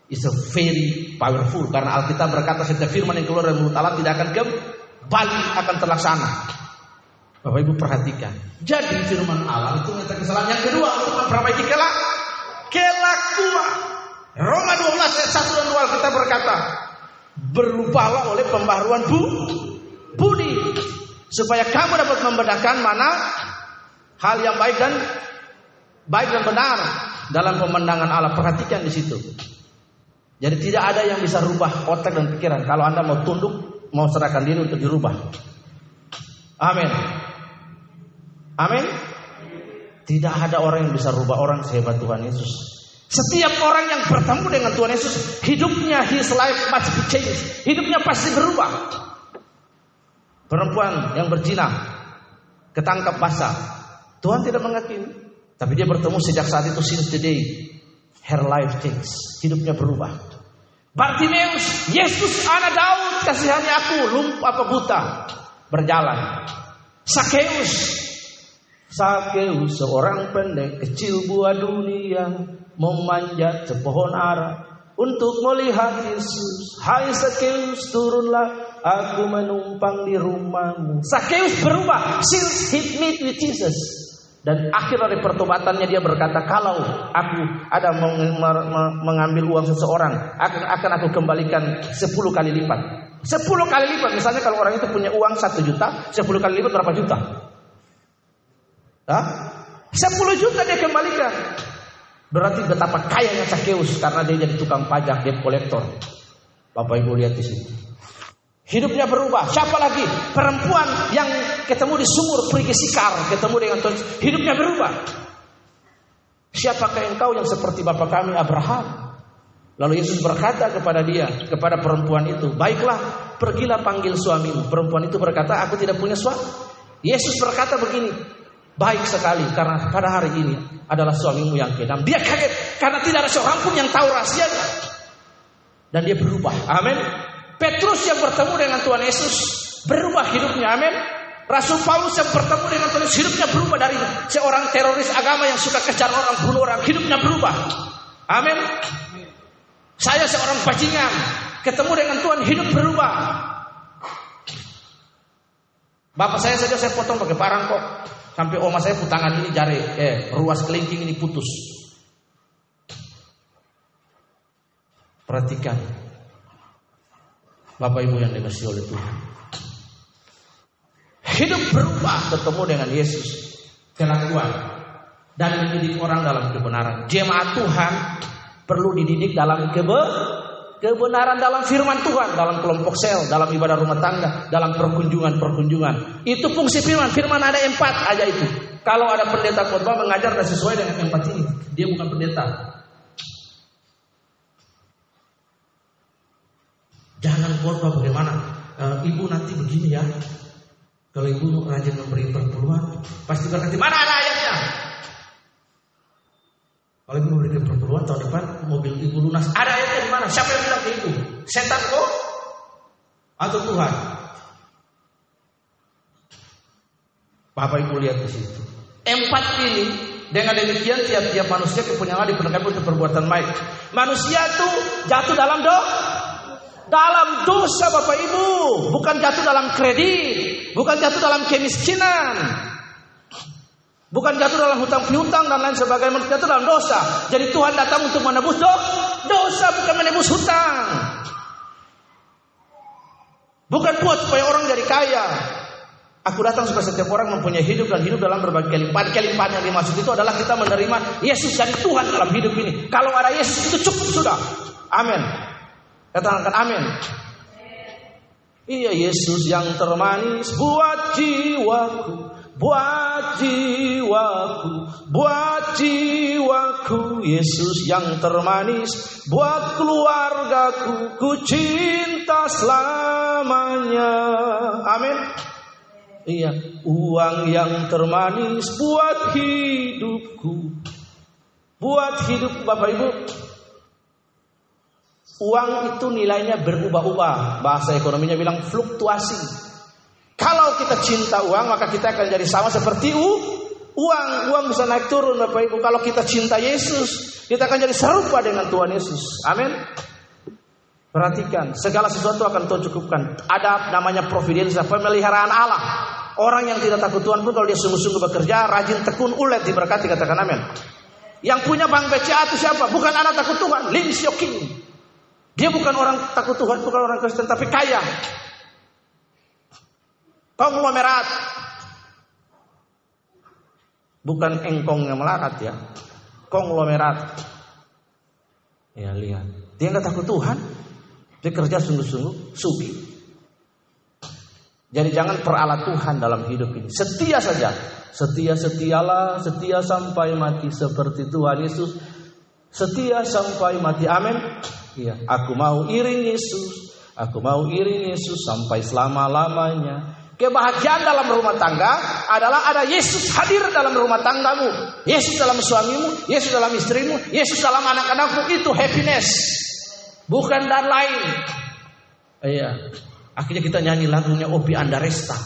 is a very powerful. Karena Alkitab berkata setiap firman yang keluar dari mulut Allah tidak akan kembali akan terlaksana. Bapak Ibu perhatikan. Jadi firman Allah itu menyatakan kesalahan yang kedua untuk memperbaiki kelak kelakuan. Roma 12 ayat 1 dan 2 kita berkata, berubahlah oleh pembaharuan bu, budi supaya kamu dapat membedakan mana hal yang baik dan baik dan benar dalam pemandangan Allah. Perhatikan di situ. Jadi tidak ada yang bisa rubah otak dan pikiran kalau Anda mau tunduk, mau serahkan diri untuk dirubah. Amin. Amin. Tidak ada orang yang bisa rubah orang sehebat Tuhan Yesus. Setiap orang yang bertemu dengan Tuhan Yesus, hidupnya his life must be changed. Hidupnya pasti berubah. Perempuan yang berzina ketangkap basah. Tuhan tidak mengakui, tapi dia bertemu sejak saat itu since the day her life change. Hidupnya berubah. Bartimeus, Yesus anak Daud, kasihani aku, lumpuh apa buta, berjalan. Sakeus, Sakeus seorang pendek kecil buah dunia memanjat sepohon ara untuk melihat Yesus. Hai Sakeus, turunlah aku menumpang di rumahmu. Sakeus berubah since he meet with Jesus. Dan akhir dari pertobatannya dia berkata, kalau aku ada mengambil uang seseorang, akan akan aku kembalikan sepuluh kali lipat. Sepuluh kali lipat. Misalnya kalau orang itu punya uang satu juta, sepuluh kali lipat berapa juta? Hah? Sepuluh juta dia kembalikan. Berarti betapa kayanya Sakeus karena dia jadi tukang pajak, debt kolektor. Bapak Ibu lihat di sini. Hidupnya berubah. Siapa lagi? Perempuan yang ketemu di sumur pergi sikar, ketemu dengan Tuhan. Hidupnya berubah. Siapakah engkau yang seperti bapak kami Abraham? Lalu Yesus berkata kepada dia, kepada perempuan itu, "Baiklah, pergilah panggil suamimu." Perempuan itu berkata, "Aku tidak punya suami." Yesus berkata begini, Baik sekali karena pada hari ini adalah suamimu yang keenam. Dia kaget karena tidak ada seorang pun yang tahu rahasianya. Dan dia berubah. Amin. Petrus yang bertemu dengan Tuhan Yesus berubah hidupnya. Amin. Rasul Paulus yang bertemu dengan Tuhan Yesus hidupnya berubah dari seorang teroris agama yang suka kejar orang, bunuh orang. Hidupnya berubah. Amin. Saya seorang bajingan ketemu dengan Tuhan hidup berubah. Bapak saya saja saya potong pakai parang kok. Sampai oma saya putangan ini jari, eh ruas kelingking ini putus. Perhatikan. Bapak Ibu yang dikasih oleh Tuhan. Hidup berubah ketemu dengan Yesus. Kelakuan. Dan mendidik orang dalam kebenaran. Jemaat Tuhan perlu dididik dalam kebe kebenaran dalam firman Tuhan, dalam kelompok sel, dalam ibadah rumah tangga, dalam perkunjungan-perkunjungan. Itu fungsi firman. Firman ada empat aja itu. Kalau ada pendeta khotbah mengajar dan sesuai dengan empat ini, dia bukan pendeta. Jangan khotbah bagaimana? E, ibu nanti begini ya. Kalau ibu rajin memberi perpuluhan, pasti berkati mana ada ayatnya? Kalau ibu memberikan perpuluhan tahun depan mobil ibu lunas. Ada ayatnya di mana? Siapa yang bilang ke ibu? Setan kok? Atau Tuhan? Bapak ibu lihat di situ. Empat ini dengan demikian tiap-tiap manusia kepunyaan diperlukan untuk perbuatan baik. Manusia itu jatuh dalam do dalam dosa Bapak Ibu, bukan jatuh dalam kredit, bukan jatuh dalam kemiskinan. Bukan jatuh dalam hutang piutang dan lain sebagainya, jatuh dalam dosa. Jadi Tuhan datang untuk menebus do dosa, bukan menebus hutang. Bukan buat supaya orang jadi kaya. Aku datang supaya setiap orang mempunyai hidup dan hidup dalam berbagai kelimpahan. Kelimpahan yang dimaksud itu adalah kita menerima Yesus jadi Tuhan dalam hidup ini. Kalau ada Yesus itu cukup sudah. Amin. Katakan amin. Iya Yesus yang termanis buat jiwaku buat jiwaku, buat jiwaku, Yesus yang termanis, buat keluargaku, ku cinta selamanya. Amin. Iya, uang yang termanis buat hidupku. Buat hidup Bapak Ibu. Uang itu nilainya berubah-ubah. Bahasa ekonominya bilang fluktuasi. Kalau kita cinta uang, maka kita akan jadi sama seperti u, uang. Uang bisa naik turun, Bapak Ibu. Kalau kita cinta Yesus, kita akan jadi serupa dengan Tuhan Yesus. Amin. Perhatikan, segala sesuatu akan Tuhan cukupkan. Ada namanya providensia, pemeliharaan Allah. Orang yang tidak takut Tuhan pun kalau dia sungguh-sungguh bekerja, rajin tekun, ulet diberkati, katakan amin. Yang punya bank BCA itu siapa? Bukan anak takut Tuhan, Lim Sioking. Dia bukan orang takut Tuhan, bukan orang Kristen, tapi kaya. Konglomerat. Bukan engkong yang melarat ya. Konglomerat. Ya lihat. Dia nggak takut Tuhan. Dia kerja sungguh-sungguh. Sugi. Jadi jangan peralat Tuhan dalam hidup ini. Setia saja. Setia setialah. Setia sampai mati. Seperti Tuhan Yesus. Setia sampai mati. Amin. Iya. Aku mau iring Yesus. Aku mau iring Yesus sampai selama-lamanya. Kebahagiaan dalam rumah tangga adalah ada Yesus hadir dalam rumah tanggamu. Yesus dalam suamimu, Yesus dalam istrimu, Yesus dalam anak-anakmu itu happiness. Bukan dan lain. Iya. Akhirnya kita nyanyi lagunya Opi Andaresta.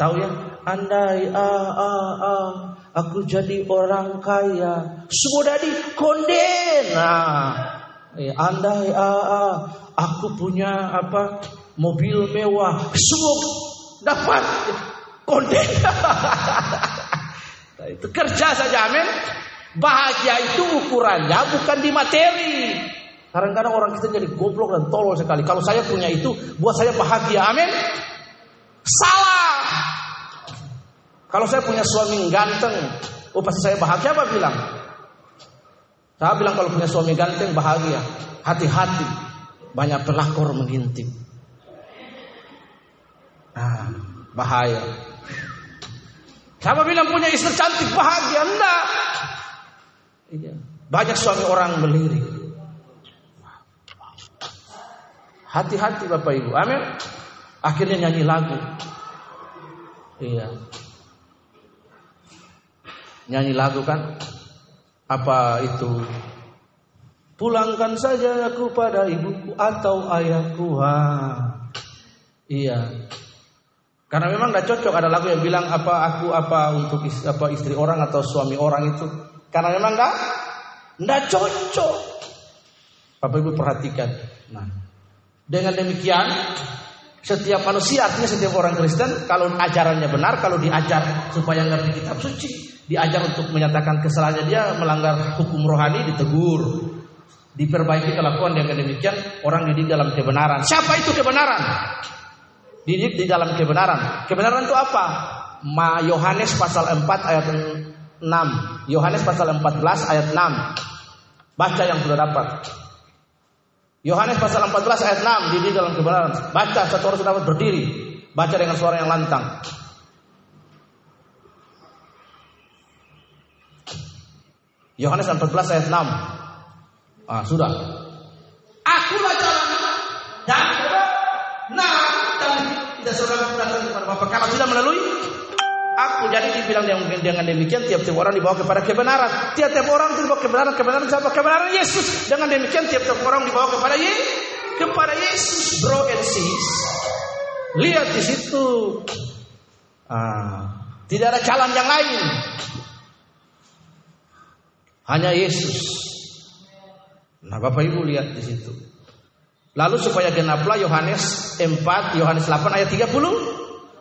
Tahu ya? Andai ah ah ah aku jadi orang kaya. Sudah di konden. Nah, iya. andai ah ah aku punya apa? Mobil mewah. Semua dapat kode. nah, itu kerja saja, amin. Bahagia itu ukurannya bukan di materi. Kadang-kadang orang kita jadi goblok dan tolol sekali. Kalau saya punya itu, buat saya bahagia, amin. Salah. Kalau saya punya suami ganteng, oh pasti saya bahagia apa bilang? Saya bilang kalau punya suami ganteng bahagia. Hati-hati, banyak pelakor mengintip. Nah, bahaya. Siapa bilang punya istri cantik bahagia? Enggak. Iya. Banyak suami orang melirik. Hati-hati Bapak Ibu. Amin. Akhirnya nyanyi lagu. Iya. Nyanyi lagu kan? Apa itu? Pulangkan saja aku pada ibuku atau ayahku. Ha. Iya. Karena memang nggak cocok ada lagu yang bilang apa aku apa untuk istri, apa istri orang atau suami orang itu. Karena memang nggak nggak cocok. Bapak Ibu perhatikan. Nah, dengan demikian setiap manusia artinya setiap orang Kristen kalau ajarannya benar, kalau diajar supaya ngerti kitab suci, diajar untuk menyatakan kesalahannya dia melanggar hukum rohani ditegur, diperbaiki kelakuan dengan demikian orang didik dalam kebenaran. Siapa itu kebenaran? Didik di dalam kebenaran. Kebenaran itu apa? Ma Yohanes pasal 4 ayat 6. Yohanes pasal 14 ayat 6. Baca yang sudah dapat. Yohanes pasal 14 ayat 6 didik dalam kebenaran. Baca satu orang sudah berdiri. Baca dengan suara yang lantang. Yohanes 14 ayat 6. Ah, sudah. Akulah jalan dan nah seorang datang kepada Bapak. Kalau tidak melalui aku. Jadi dibilang dengan, dengan demikian tiap-tiap orang dibawa kepada kebenaran. Tiap-tiap orang dibawa kebenaran, kebenaran siapa? Kebenaran Yesus. Dengan demikian tiap-tiap orang dibawa kepada Yesus. Kepada Yesus, bro and sis. Lihat di situ. Ah, tidak ada jalan yang lain. Hanya Yesus. Nah, Bapak Ibu lihat di situ. Lalu supaya genaplah Yohanes 4, Yohanes 8 ayat 30.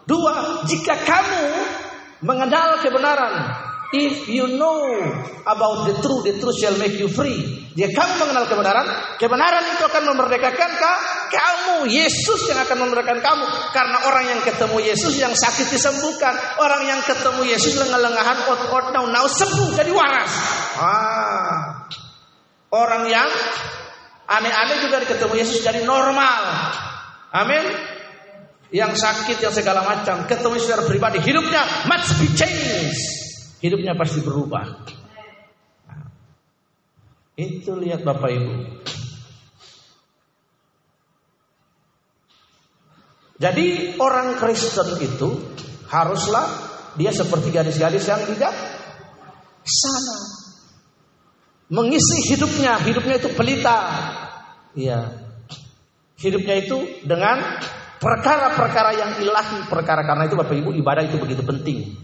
Dua, jika kamu mengenal kebenaran, if you know about the truth, the truth shall make you free. Jika kamu mengenal kebenaran, kebenaran itu akan memerdekakan kamu. Yesus yang akan memerdekakan kamu. Karena orang yang ketemu Yesus yang sakit disembuhkan. Orang yang ketemu Yesus lengah-lengahan, ot-ot, nau-nau, sembuh jadi waras. Ah. Orang yang Aneh-aneh juga ketemu Yesus jadi normal. Amin. Yang sakit, yang segala macam. Ketemu secara pribadi. Hidupnya must be changed. Hidupnya pasti berubah. Nah, itu lihat Bapak Ibu. Jadi orang Kristen itu haruslah dia seperti gadis-gadis yang tidak sana. Mengisi hidupnya, hidupnya itu pelita, Iya. Hidupnya itu dengan perkara-perkara yang ilahi, perkara karena itu Bapak Ibu ibadah itu begitu penting.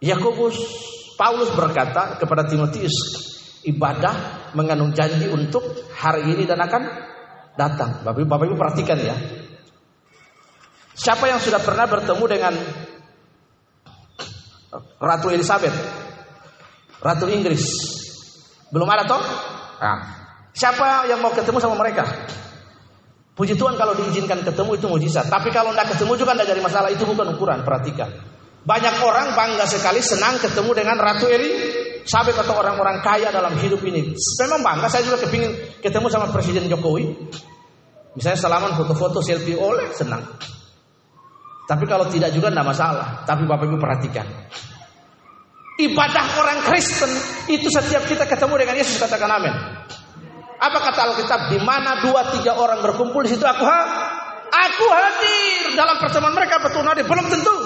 Yakobus Paulus berkata kepada Timotius, ibadah mengandung janji untuk hari ini dan akan datang. Bapak Ibu, Bapak Ibu perhatikan ya. Siapa yang sudah pernah bertemu dengan Ratu Elizabeth? Ratu Inggris. Belum ada toh? Nah, Siapa yang mau ketemu sama mereka? Puji Tuhan kalau diizinkan ketemu itu mujizat. Tapi kalau tidak ketemu juga tidak jadi masalah. Itu bukan ukuran. Perhatikan. Banyak orang bangga sekali senang ketemu dengan Ratu Eri. Sabit atau orang-orang kaya dalam hidup ini. Memang bangga. Saya juga kepingin ketemu sama Presiden Jokowi. Misalnya salaman foto-foto selfie oleh senang. Tapi kalau tidak juga tidak masalah. Tapi Bapak Ibu perhatikan. Ibadah orang Kristen itu setiap kita ketemu dengan Yesus katakan amin. Apa kata Alkitab? Di mana dua tiga orang berkumpul di situ aku ha? Aku hadir dalam pertemuan mereka betul hadir belum tentu.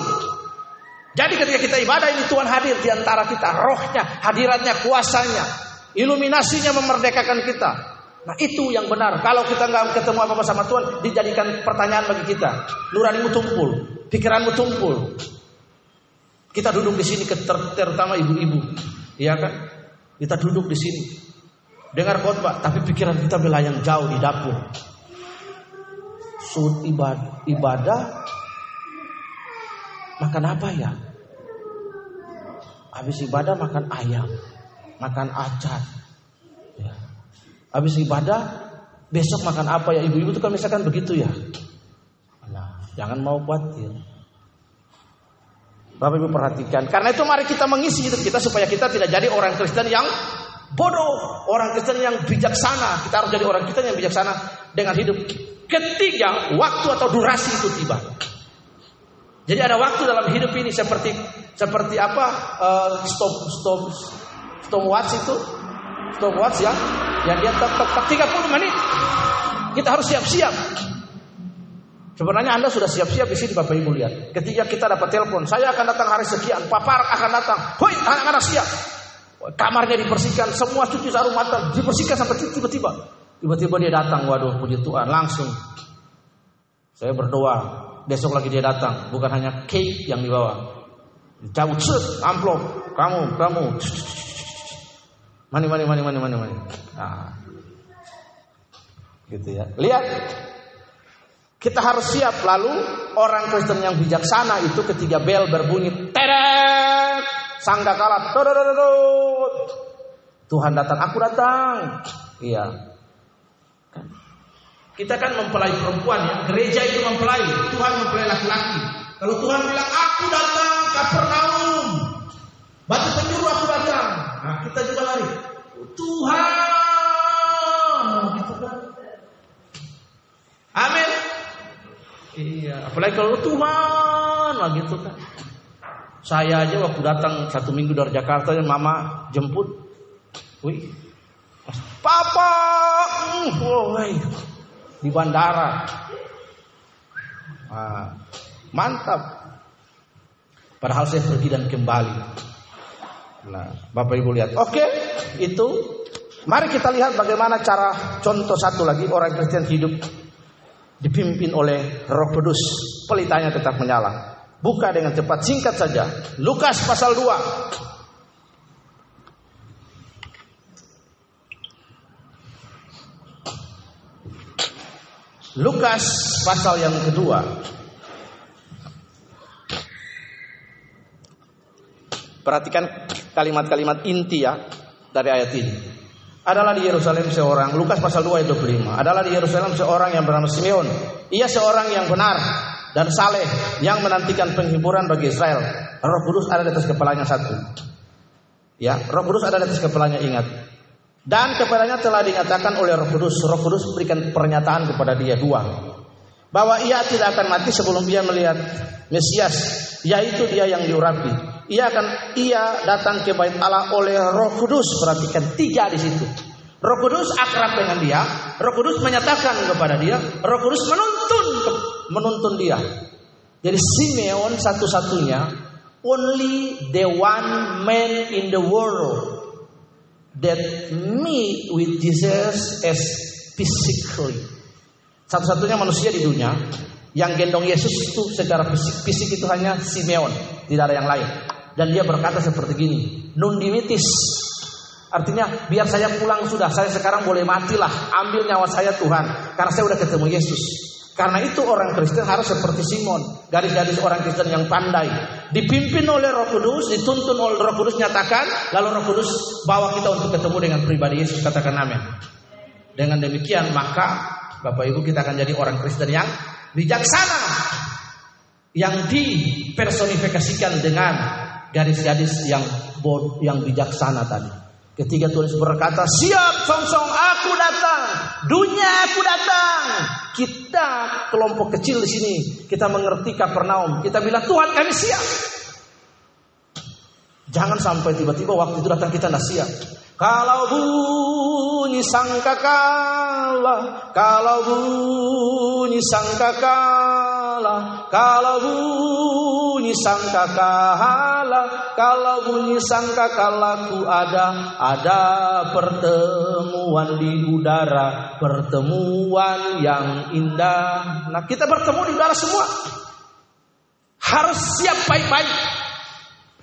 Jadi ketika kita ibadah ini Tuhan hadir di antara kita, rohnya, hadiratnya, kuasanya, iluminasinya memerdekakan kita. Nah itu yang benar. Kalau kita nggak ketemu apa-apa sama Tuhan, dijadikan pertanyaan bagi kita. Nuranimu tumpul, pikiranmu tumpul. Kita duduk di sini terutama ibu-ibu, iya kan? Kita duduk di sini, dengar khotbah, tapi pikiran kita melayang jauh di dapur. Sud ibadah, ibadah makan apa ya? Habis ibadah makan ayam, makan acar. Ya. Habis ibadah besok makan apa ya? Ibu-ibu itu kan misalkan begitu ya. Nah, jangan mau khawatir. Bapak Ibu perhatikan. Karena itu mari kita mengisi hidup kita supaya kita tidak jadi orang Kristen yang bodoh, orang Kristen yang bijaksana. Kita harus jadi orang Kristen yang bijaksana dengan hidup. Ketiga, waktu atau durasi itu tiba. Jadi ada waktu dalam hidup ini seperti seperti apa? Uh, stop stop stop watch itu, stop watch ya, yang dia tetap 30 menit. Kita harus siap-siap. Sebenarnya Anda sudah siap-siap di sini Bapak Ibu lihat. Ketika kita dapat telepon, saya akan datang hari sekian, papar akan datang. Hoi, anak-anak siap. Kamarnya dibersihkan, semua cuci sarung mata dibersihkan sampai tiba-tiba. Tiba-tiba dia datang, waduh puji Tuhan, langsung. Saya berdoa, besok lagi dia datang, bukan hanya cake yang dibawa. Cabut set, amplop, kamu, kamu. Mani, mani, mani, mani, mani, mani. Nah. Gitu ya. Lihat, kita harus siap lalu orang Kristen yang bijaksana itu ketika bel berbunyi teret sangka kalah Tuhan datang, aku datang. Iya. Kita kan mempelai perempuan ya, gereja itu mempelai, Tuhan mempelai laki-laki. Kalau Tuhan bilang aku datang Kapernaum, batu penjuru aku datang. Nah, kita juga lari. Tuhan, gitu kan. Amin. Iya, apalagi kalau Tuhan lah gitu kan. Saya aja waktu datang satu minggu dari Jakarta, mama jemput, Wih, Papa, oh, di bandara. Nah, mantap. Padahal saya pergi dan kembali. Nah, Bapak Ibu lihat. Oke, itu. Mari kita lihat bagaimana cara contoh satu lagi orang Kristen hidup dipimpin oleh Roh Kudus. Pelitanya tetap menyala. Buka dengan cepat, singkat saja. Lukas pasal 2. Lukas pasal yang kedua. Perhatikan kalimat-kalimat inti ya dari ayat ini. Adalah di Yerusalem seorang, Lukas pasal 2 ayat 25. Adalah di Yerusalem seorang yang bernama Simeon. Ia seorang yang benar dan saleh yang menantikan penghiburan bagi Israel. Roh Kudus ada di atas kepalanya satu. Ya, Roh Kudus ada di atas kepalanya ingat. Dan kepadanya telah dinyatakan oleh Roh Kudus. Roh Kudus berikan pernyataan kepada dia dua. Bahwa ia tidak akan mati sebelum dia melihat Mesias, yaitu dia yang diurapi. Ia akan ia datang ke bait Allah oleh Roh Kudus. Perhatikan tiga di situ. Roh Kudus akrab dengan dia. Roh Kudus menyatakan kepada dia. Roh Kudus menuntun menuntun dia. Jadi Simeon satu-satunya only the one man in the world that meet with Jesus as physically. Satu-satunya manusia di dunia yang gendong Yesus itu secara fisik, fisik itu hanya Simeon, tidak ada yang lain. Dan dia berkata seperti gini, nun dimitis. Artinya biar saya pulang sudah, saya sekarang boleh matilah, ambil nyawa saya Tuhan, karena saya sudah ketemu Yesus. Karena itu orang Kristen harus seperti Simon, gadis-gadis orang Kristen yang pandai, dipimpin oleh Roh Kudus, dituntun oleh Roh Kudus nyatakan, lalu Roh Kudus bawa kita untuk ketemu dengan pribadi Yesus, katakan amin. Dengan demikian maka Bapak Ibu kita akan jadi orang Kristen yang bijaksana, yang dipersonifikasikan dengan gadis-gadis yang yang bijaksana tadi. Ketika Tuhan berkata, siap song-song aku datang, dunia aku datang. Kita kelompok kecil di sini, kita mengerti Kapernaum, kita bilang Tuhan kami siap. Jangan sampai tiba-tiba waktu itu datang kita tidak siap. Kalau bunyi sangkakala, kalau bunyi sangkakala, kalau bunyi sangkakala, kalau bunyi sangkakalaku ada, ada pertemuan di udara, pertemuan yang indah. Nah kita bertemu di udara semua. Harus siap baik-baik.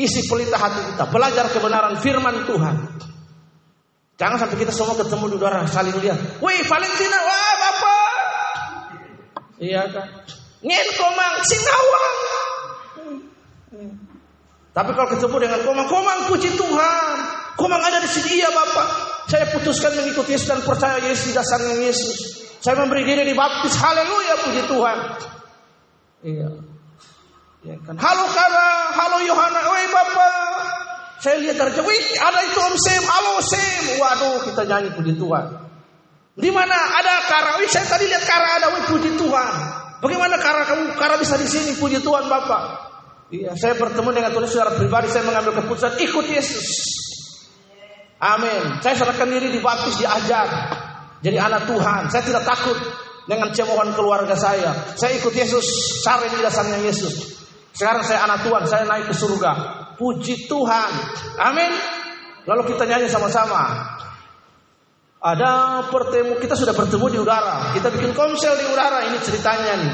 Isi pelita hati kita, belajar kebenaran firman Tuhan. Jangan sampai kita semua ketemu di udara saling lihat. Wih Valentina, wah bapak. Iya kan. Ngen komang, sinawang. Tapi kalau ketemu dengan komang, komang puji Tuhan. Komang ada di sini, iya bapak. Saya putuskan mengikuti Yesus dan percaya Yesus di dasarnya Yesus. Saya memberi diri di baptis, haleluya puji Tuhan. Iya. Ya kan. Halo Kara, halo Yohana, woi bapak. Saya lihat dari jauh, ada itu Om Sem, halo Sem. Waduh, kita nyanyi puji Tuhan. Di mana ada Kara? Wih, saya tadi lihat Kara ada, wih puji Tuhan. Bagaimana Kara kamu Kara bisa di sini? Puji Tuhan Bapak. Iya, saya bertemu dengan Tuhan secara pribadi, saya mengambil keputusan ikut Yesus. Amin. Saya serahkan diri di baptis diajar. Jadi anak Tuhan. Saya tidak takut dengan cemoohan keluarga saya. Saya ikut Yesus, cari dasarnya Yesus. Sekarang saya anak Tuhan, saya naik ke surga. Puji Tuhan. Amin. Lalu kita nyanyi sama-sama. Ada pertemu, kita sudah bertemu di udara. Kita bikin komsel di udara. Ini ceritanya nih.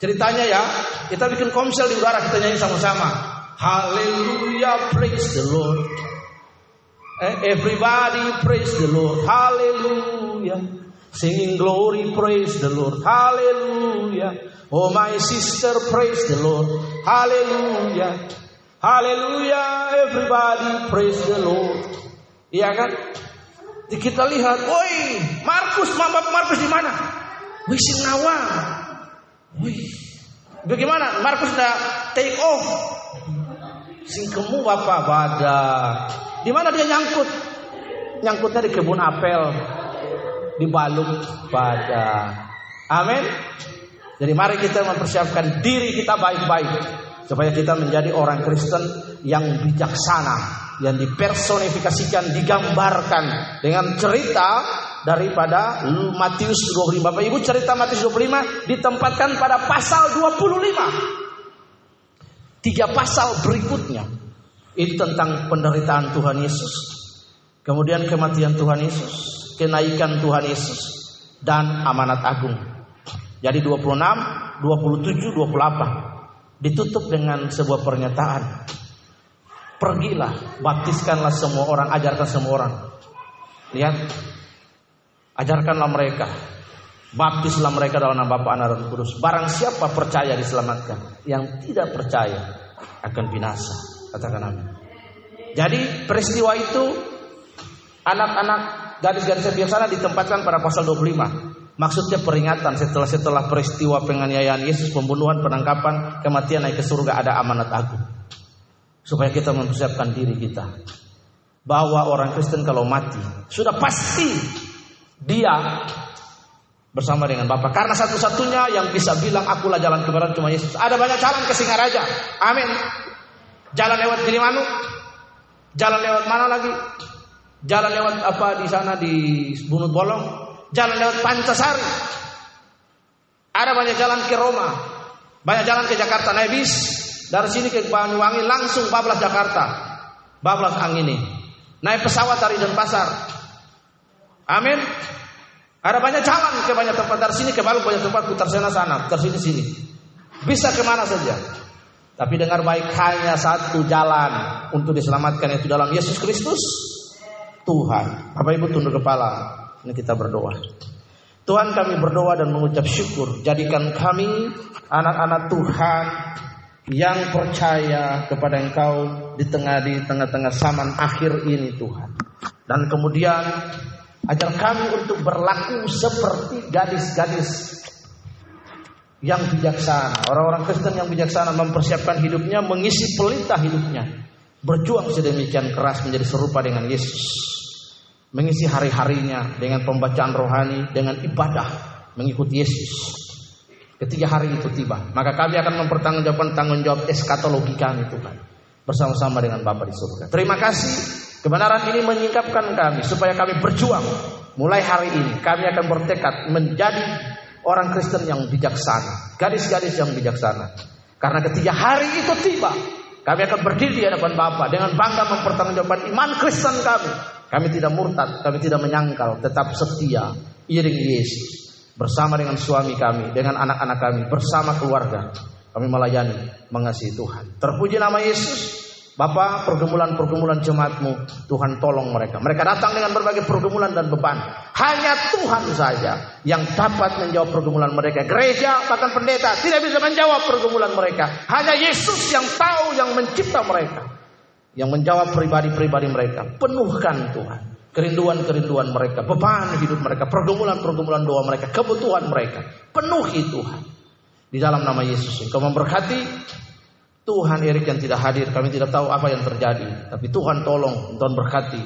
Ceritanya ya, kita bikin komsel di udara, kita nyanyi sama-sama. Haleluya, praise the Lord. Eh, everybody praise the Lord. Haleluya. Singing glory, praise the Lord. Hallelujah. Oh my sister, praise the Lord. Hallelujah. Hallelujah. Everybody praise the Lord. Iya kan? Kita lihat, woi, Markus, mama Markus di mana? Wih, Singawang. Wih, bagaimana? Markus udah take off. Singkemu bapak badak. Di mana dia nyangkut? Nyangkutnya di kebun apel di Balung pada. Amin. Jadi mari kita mempersiapkan diri kita baik-baik supaya kita menjadi orang Kristen yang bijaksana, yang dipersonifikasikan, digambarkan dengan cerita daripada Matius 25. Bapak Ibu cerita Matius 25 ditempatkan pada pasal 25. tiga pasal berikutnya itu tentang penderitaan Tuhan Yesus, kemudian kematian Tuhan Yesus, kenaikan Tuhan Yesus, dan amanat agung. Jadi 26, 27, 28 ditutup dengan sebuah pernyataan. Pergilah, baptiskanlah semua orang, ajarkan semua orang. Lihat, ajarkanlah mereka. Baptislah mereka dalam nama Bapa, Anak, dan Kudus. Barang siapa percaya diselamatkan, yang tidak percaya akan binasa. Katakan amin. Jadi peristiwa itu anak-anak gadis-gadis yang biasa ditempatkan pada pasal 25. Maksudnya peringatan setelah setelah peristiwa penganiayaan Yesus, pembunuhan, penangkapan, kematian naik ke surga ada amanat agung. Supaya kita mempersiapkan diri kita. Bahwa orang Kristen kalau mati sudah pasti dia bersama dengan Bapa. Karena satu-satunya yang bisa bilang akulah jalan kebenaran cuma Yesus. Ada banyak jalan ke Singaraja. Amin. Jalan lewat Gilimanuk. Jalan lewat mana lagi? Jalan lewat apa di sana di Bunut Bolong? Jalan lewat Pancasari. Ada banyak jalan ke Roma. Banyak jalan ke Jakarta naik bis. Dari sini ke Banyuwangi langsung bablas Jakarta. Bablas ini. Naik pesawat dari Denpasar. Amin. Ada banyak jalan ke banyak tempat dari sini ke Balu banyak tempat putar sana sana, putar sini sini. Bisa ke mana saja. Tapi dengar baik hanya satu jalan untuk diselamatkan yaitu dalam Yesus Kristus Tuhan. Bapak Ibu tunduk kepala. Ini kita berdoa. Tuhan kami berdoa dan mengucap syukur. Jadikan kami anak-anak Tuhan yang percaya kepada Engkau di tengah di tengah-tengah zaman akhir ini Tuhan. Dan kemudian ajar kami untuk berlaku seperti gadis-gadis yang bijaksana. Orang-orang Kristen yang bijaksana mempersiapkan hidupnya, mengisi pelita hidupnya. Berjuang sedemikian keras menjadi serupa dengan Yesus. Mengisi hari-harinya dengan pembacaan rohani, dengan ibadah, mengikuti Yesus. Ketika hari itu tiba, maka kami akan mempertanggungjawabkan tanggung jawab eskatologi kami Tuhan. Bersama-sama dengan Bapa di surga. Terima kasih kebenaran ini menyingkapkan kami supaya kami berjuang. Mulai hari ini kami akan bertekad menjadi orang Kristen yang bijaksana, gadis-gadis yang bijaksana. Karena ketika hari itu tiba, kami akan berdiri di hadapan Bapa dengan bangga mempertanggungjawabkan iman Kristen kami. Kami tidak murtad, kami tidak menyangkal, tetap setia, iring Yesus. Bersama dengan suami kami, dengan anak-anak kami, bersama keluarga. Kami melayani, mengasihi Tuhan. Terpuji nama Yesus. Bapak, pergumulan-pergumulan jemaatmu, Tuhan tolong mereka. Mereka datang dengan berbagai pergumulan dan beban. Hanya Tuhan saja yang dapat menjawab pergumulan mereka. Gereja, bahkan pendeta, tidak bisa menjawab pergumulan mereka. Hanya Yesus yang tahu, yang mencipta mereka. Yang menjawab pribadi-pribadi mereka. Penuhkan Tuhan. Kerinduan-kerinduan mereka, beban hidup mereka, pergumulan-pergumulan doa mereka, kebutuhan mereka. Penuhi Tuhan. Di dalam nama Yesus. Engkau memberkati Tuhan Erik yang tidak hadir, kami tidak tahu apa yang terjadi. Tapi Tuhan tolong, Tuhan berkati.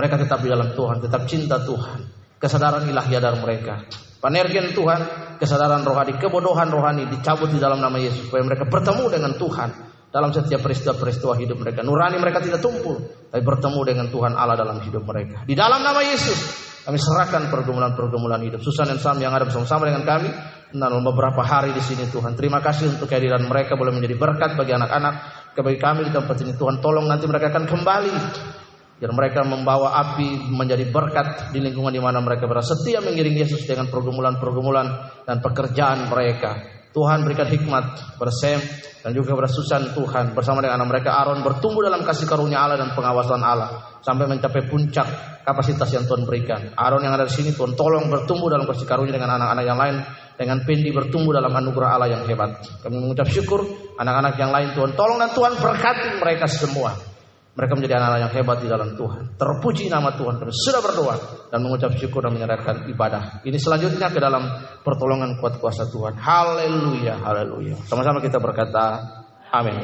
Mereka tetap di dalam Tuhan, tetap cinta Tuhan. Kesadaran ilahi dari mereka. Panergen Tuhan, kesadaran rohani, kebodohan rohani dicabut di dalam nama Yesus. Supaya mereka bertemu dengan Tuhan dalam setiap peristiwa-peristiwa hidup mereka. Nurani mereka tidak tumpul, tapi bertemu dengan Tuhan Allah dalam hidup mereka. Di dalam nama Yesus, kami serahkan pergumulan-pergumulan hidup. Susan dan Sam yang ada bersama-sama dengan kami, dalam beberapa hari di sini Tuhan. Terima kasih untuk kehadiran mereka boleh menjadi berkat bagi anak-anak, bagi kami di tempat ini Tuhan. Tolong nanti mereka akan kembali biar mereka membawa api menjadi berkat di lingkungan di mana mereka berada. Setia mengiring Yesus dengan pergumulan-pergumulan dan pekerjaan mereka. Tuhan berikan hikmat kepada Sam dan juga kepada Susan Tuhan bersama dengan anak mereka Aaron bertumbuh dalam kasih karunia Allah dan pengawasan Allah sampai mencapai puncak kapasitas yang Tuhan berikan. Aaron yang ada di sini Tuhan tolong bertumbuh dalam kasih karunia dengan anak-anak yang lain dengan Pendi bertumbuh dalam anugerah Allah yang hebat. Kami mengucap syukur anak-anak yang lain Tuhan tolong dan Tuhan berkati mereka semua. Mereka menjadi anak-anak yang hebat di dalam Tuhan. Terpuji nama Tuhan. Kami sudah berdoa dan mengucap syukur dan menyerahkan ibadah. Ini selanjutnya ke dalam pertolongan kuat kuasa Tuhan. Haleluya, haleluya. Sama-sama kita berkata, amin.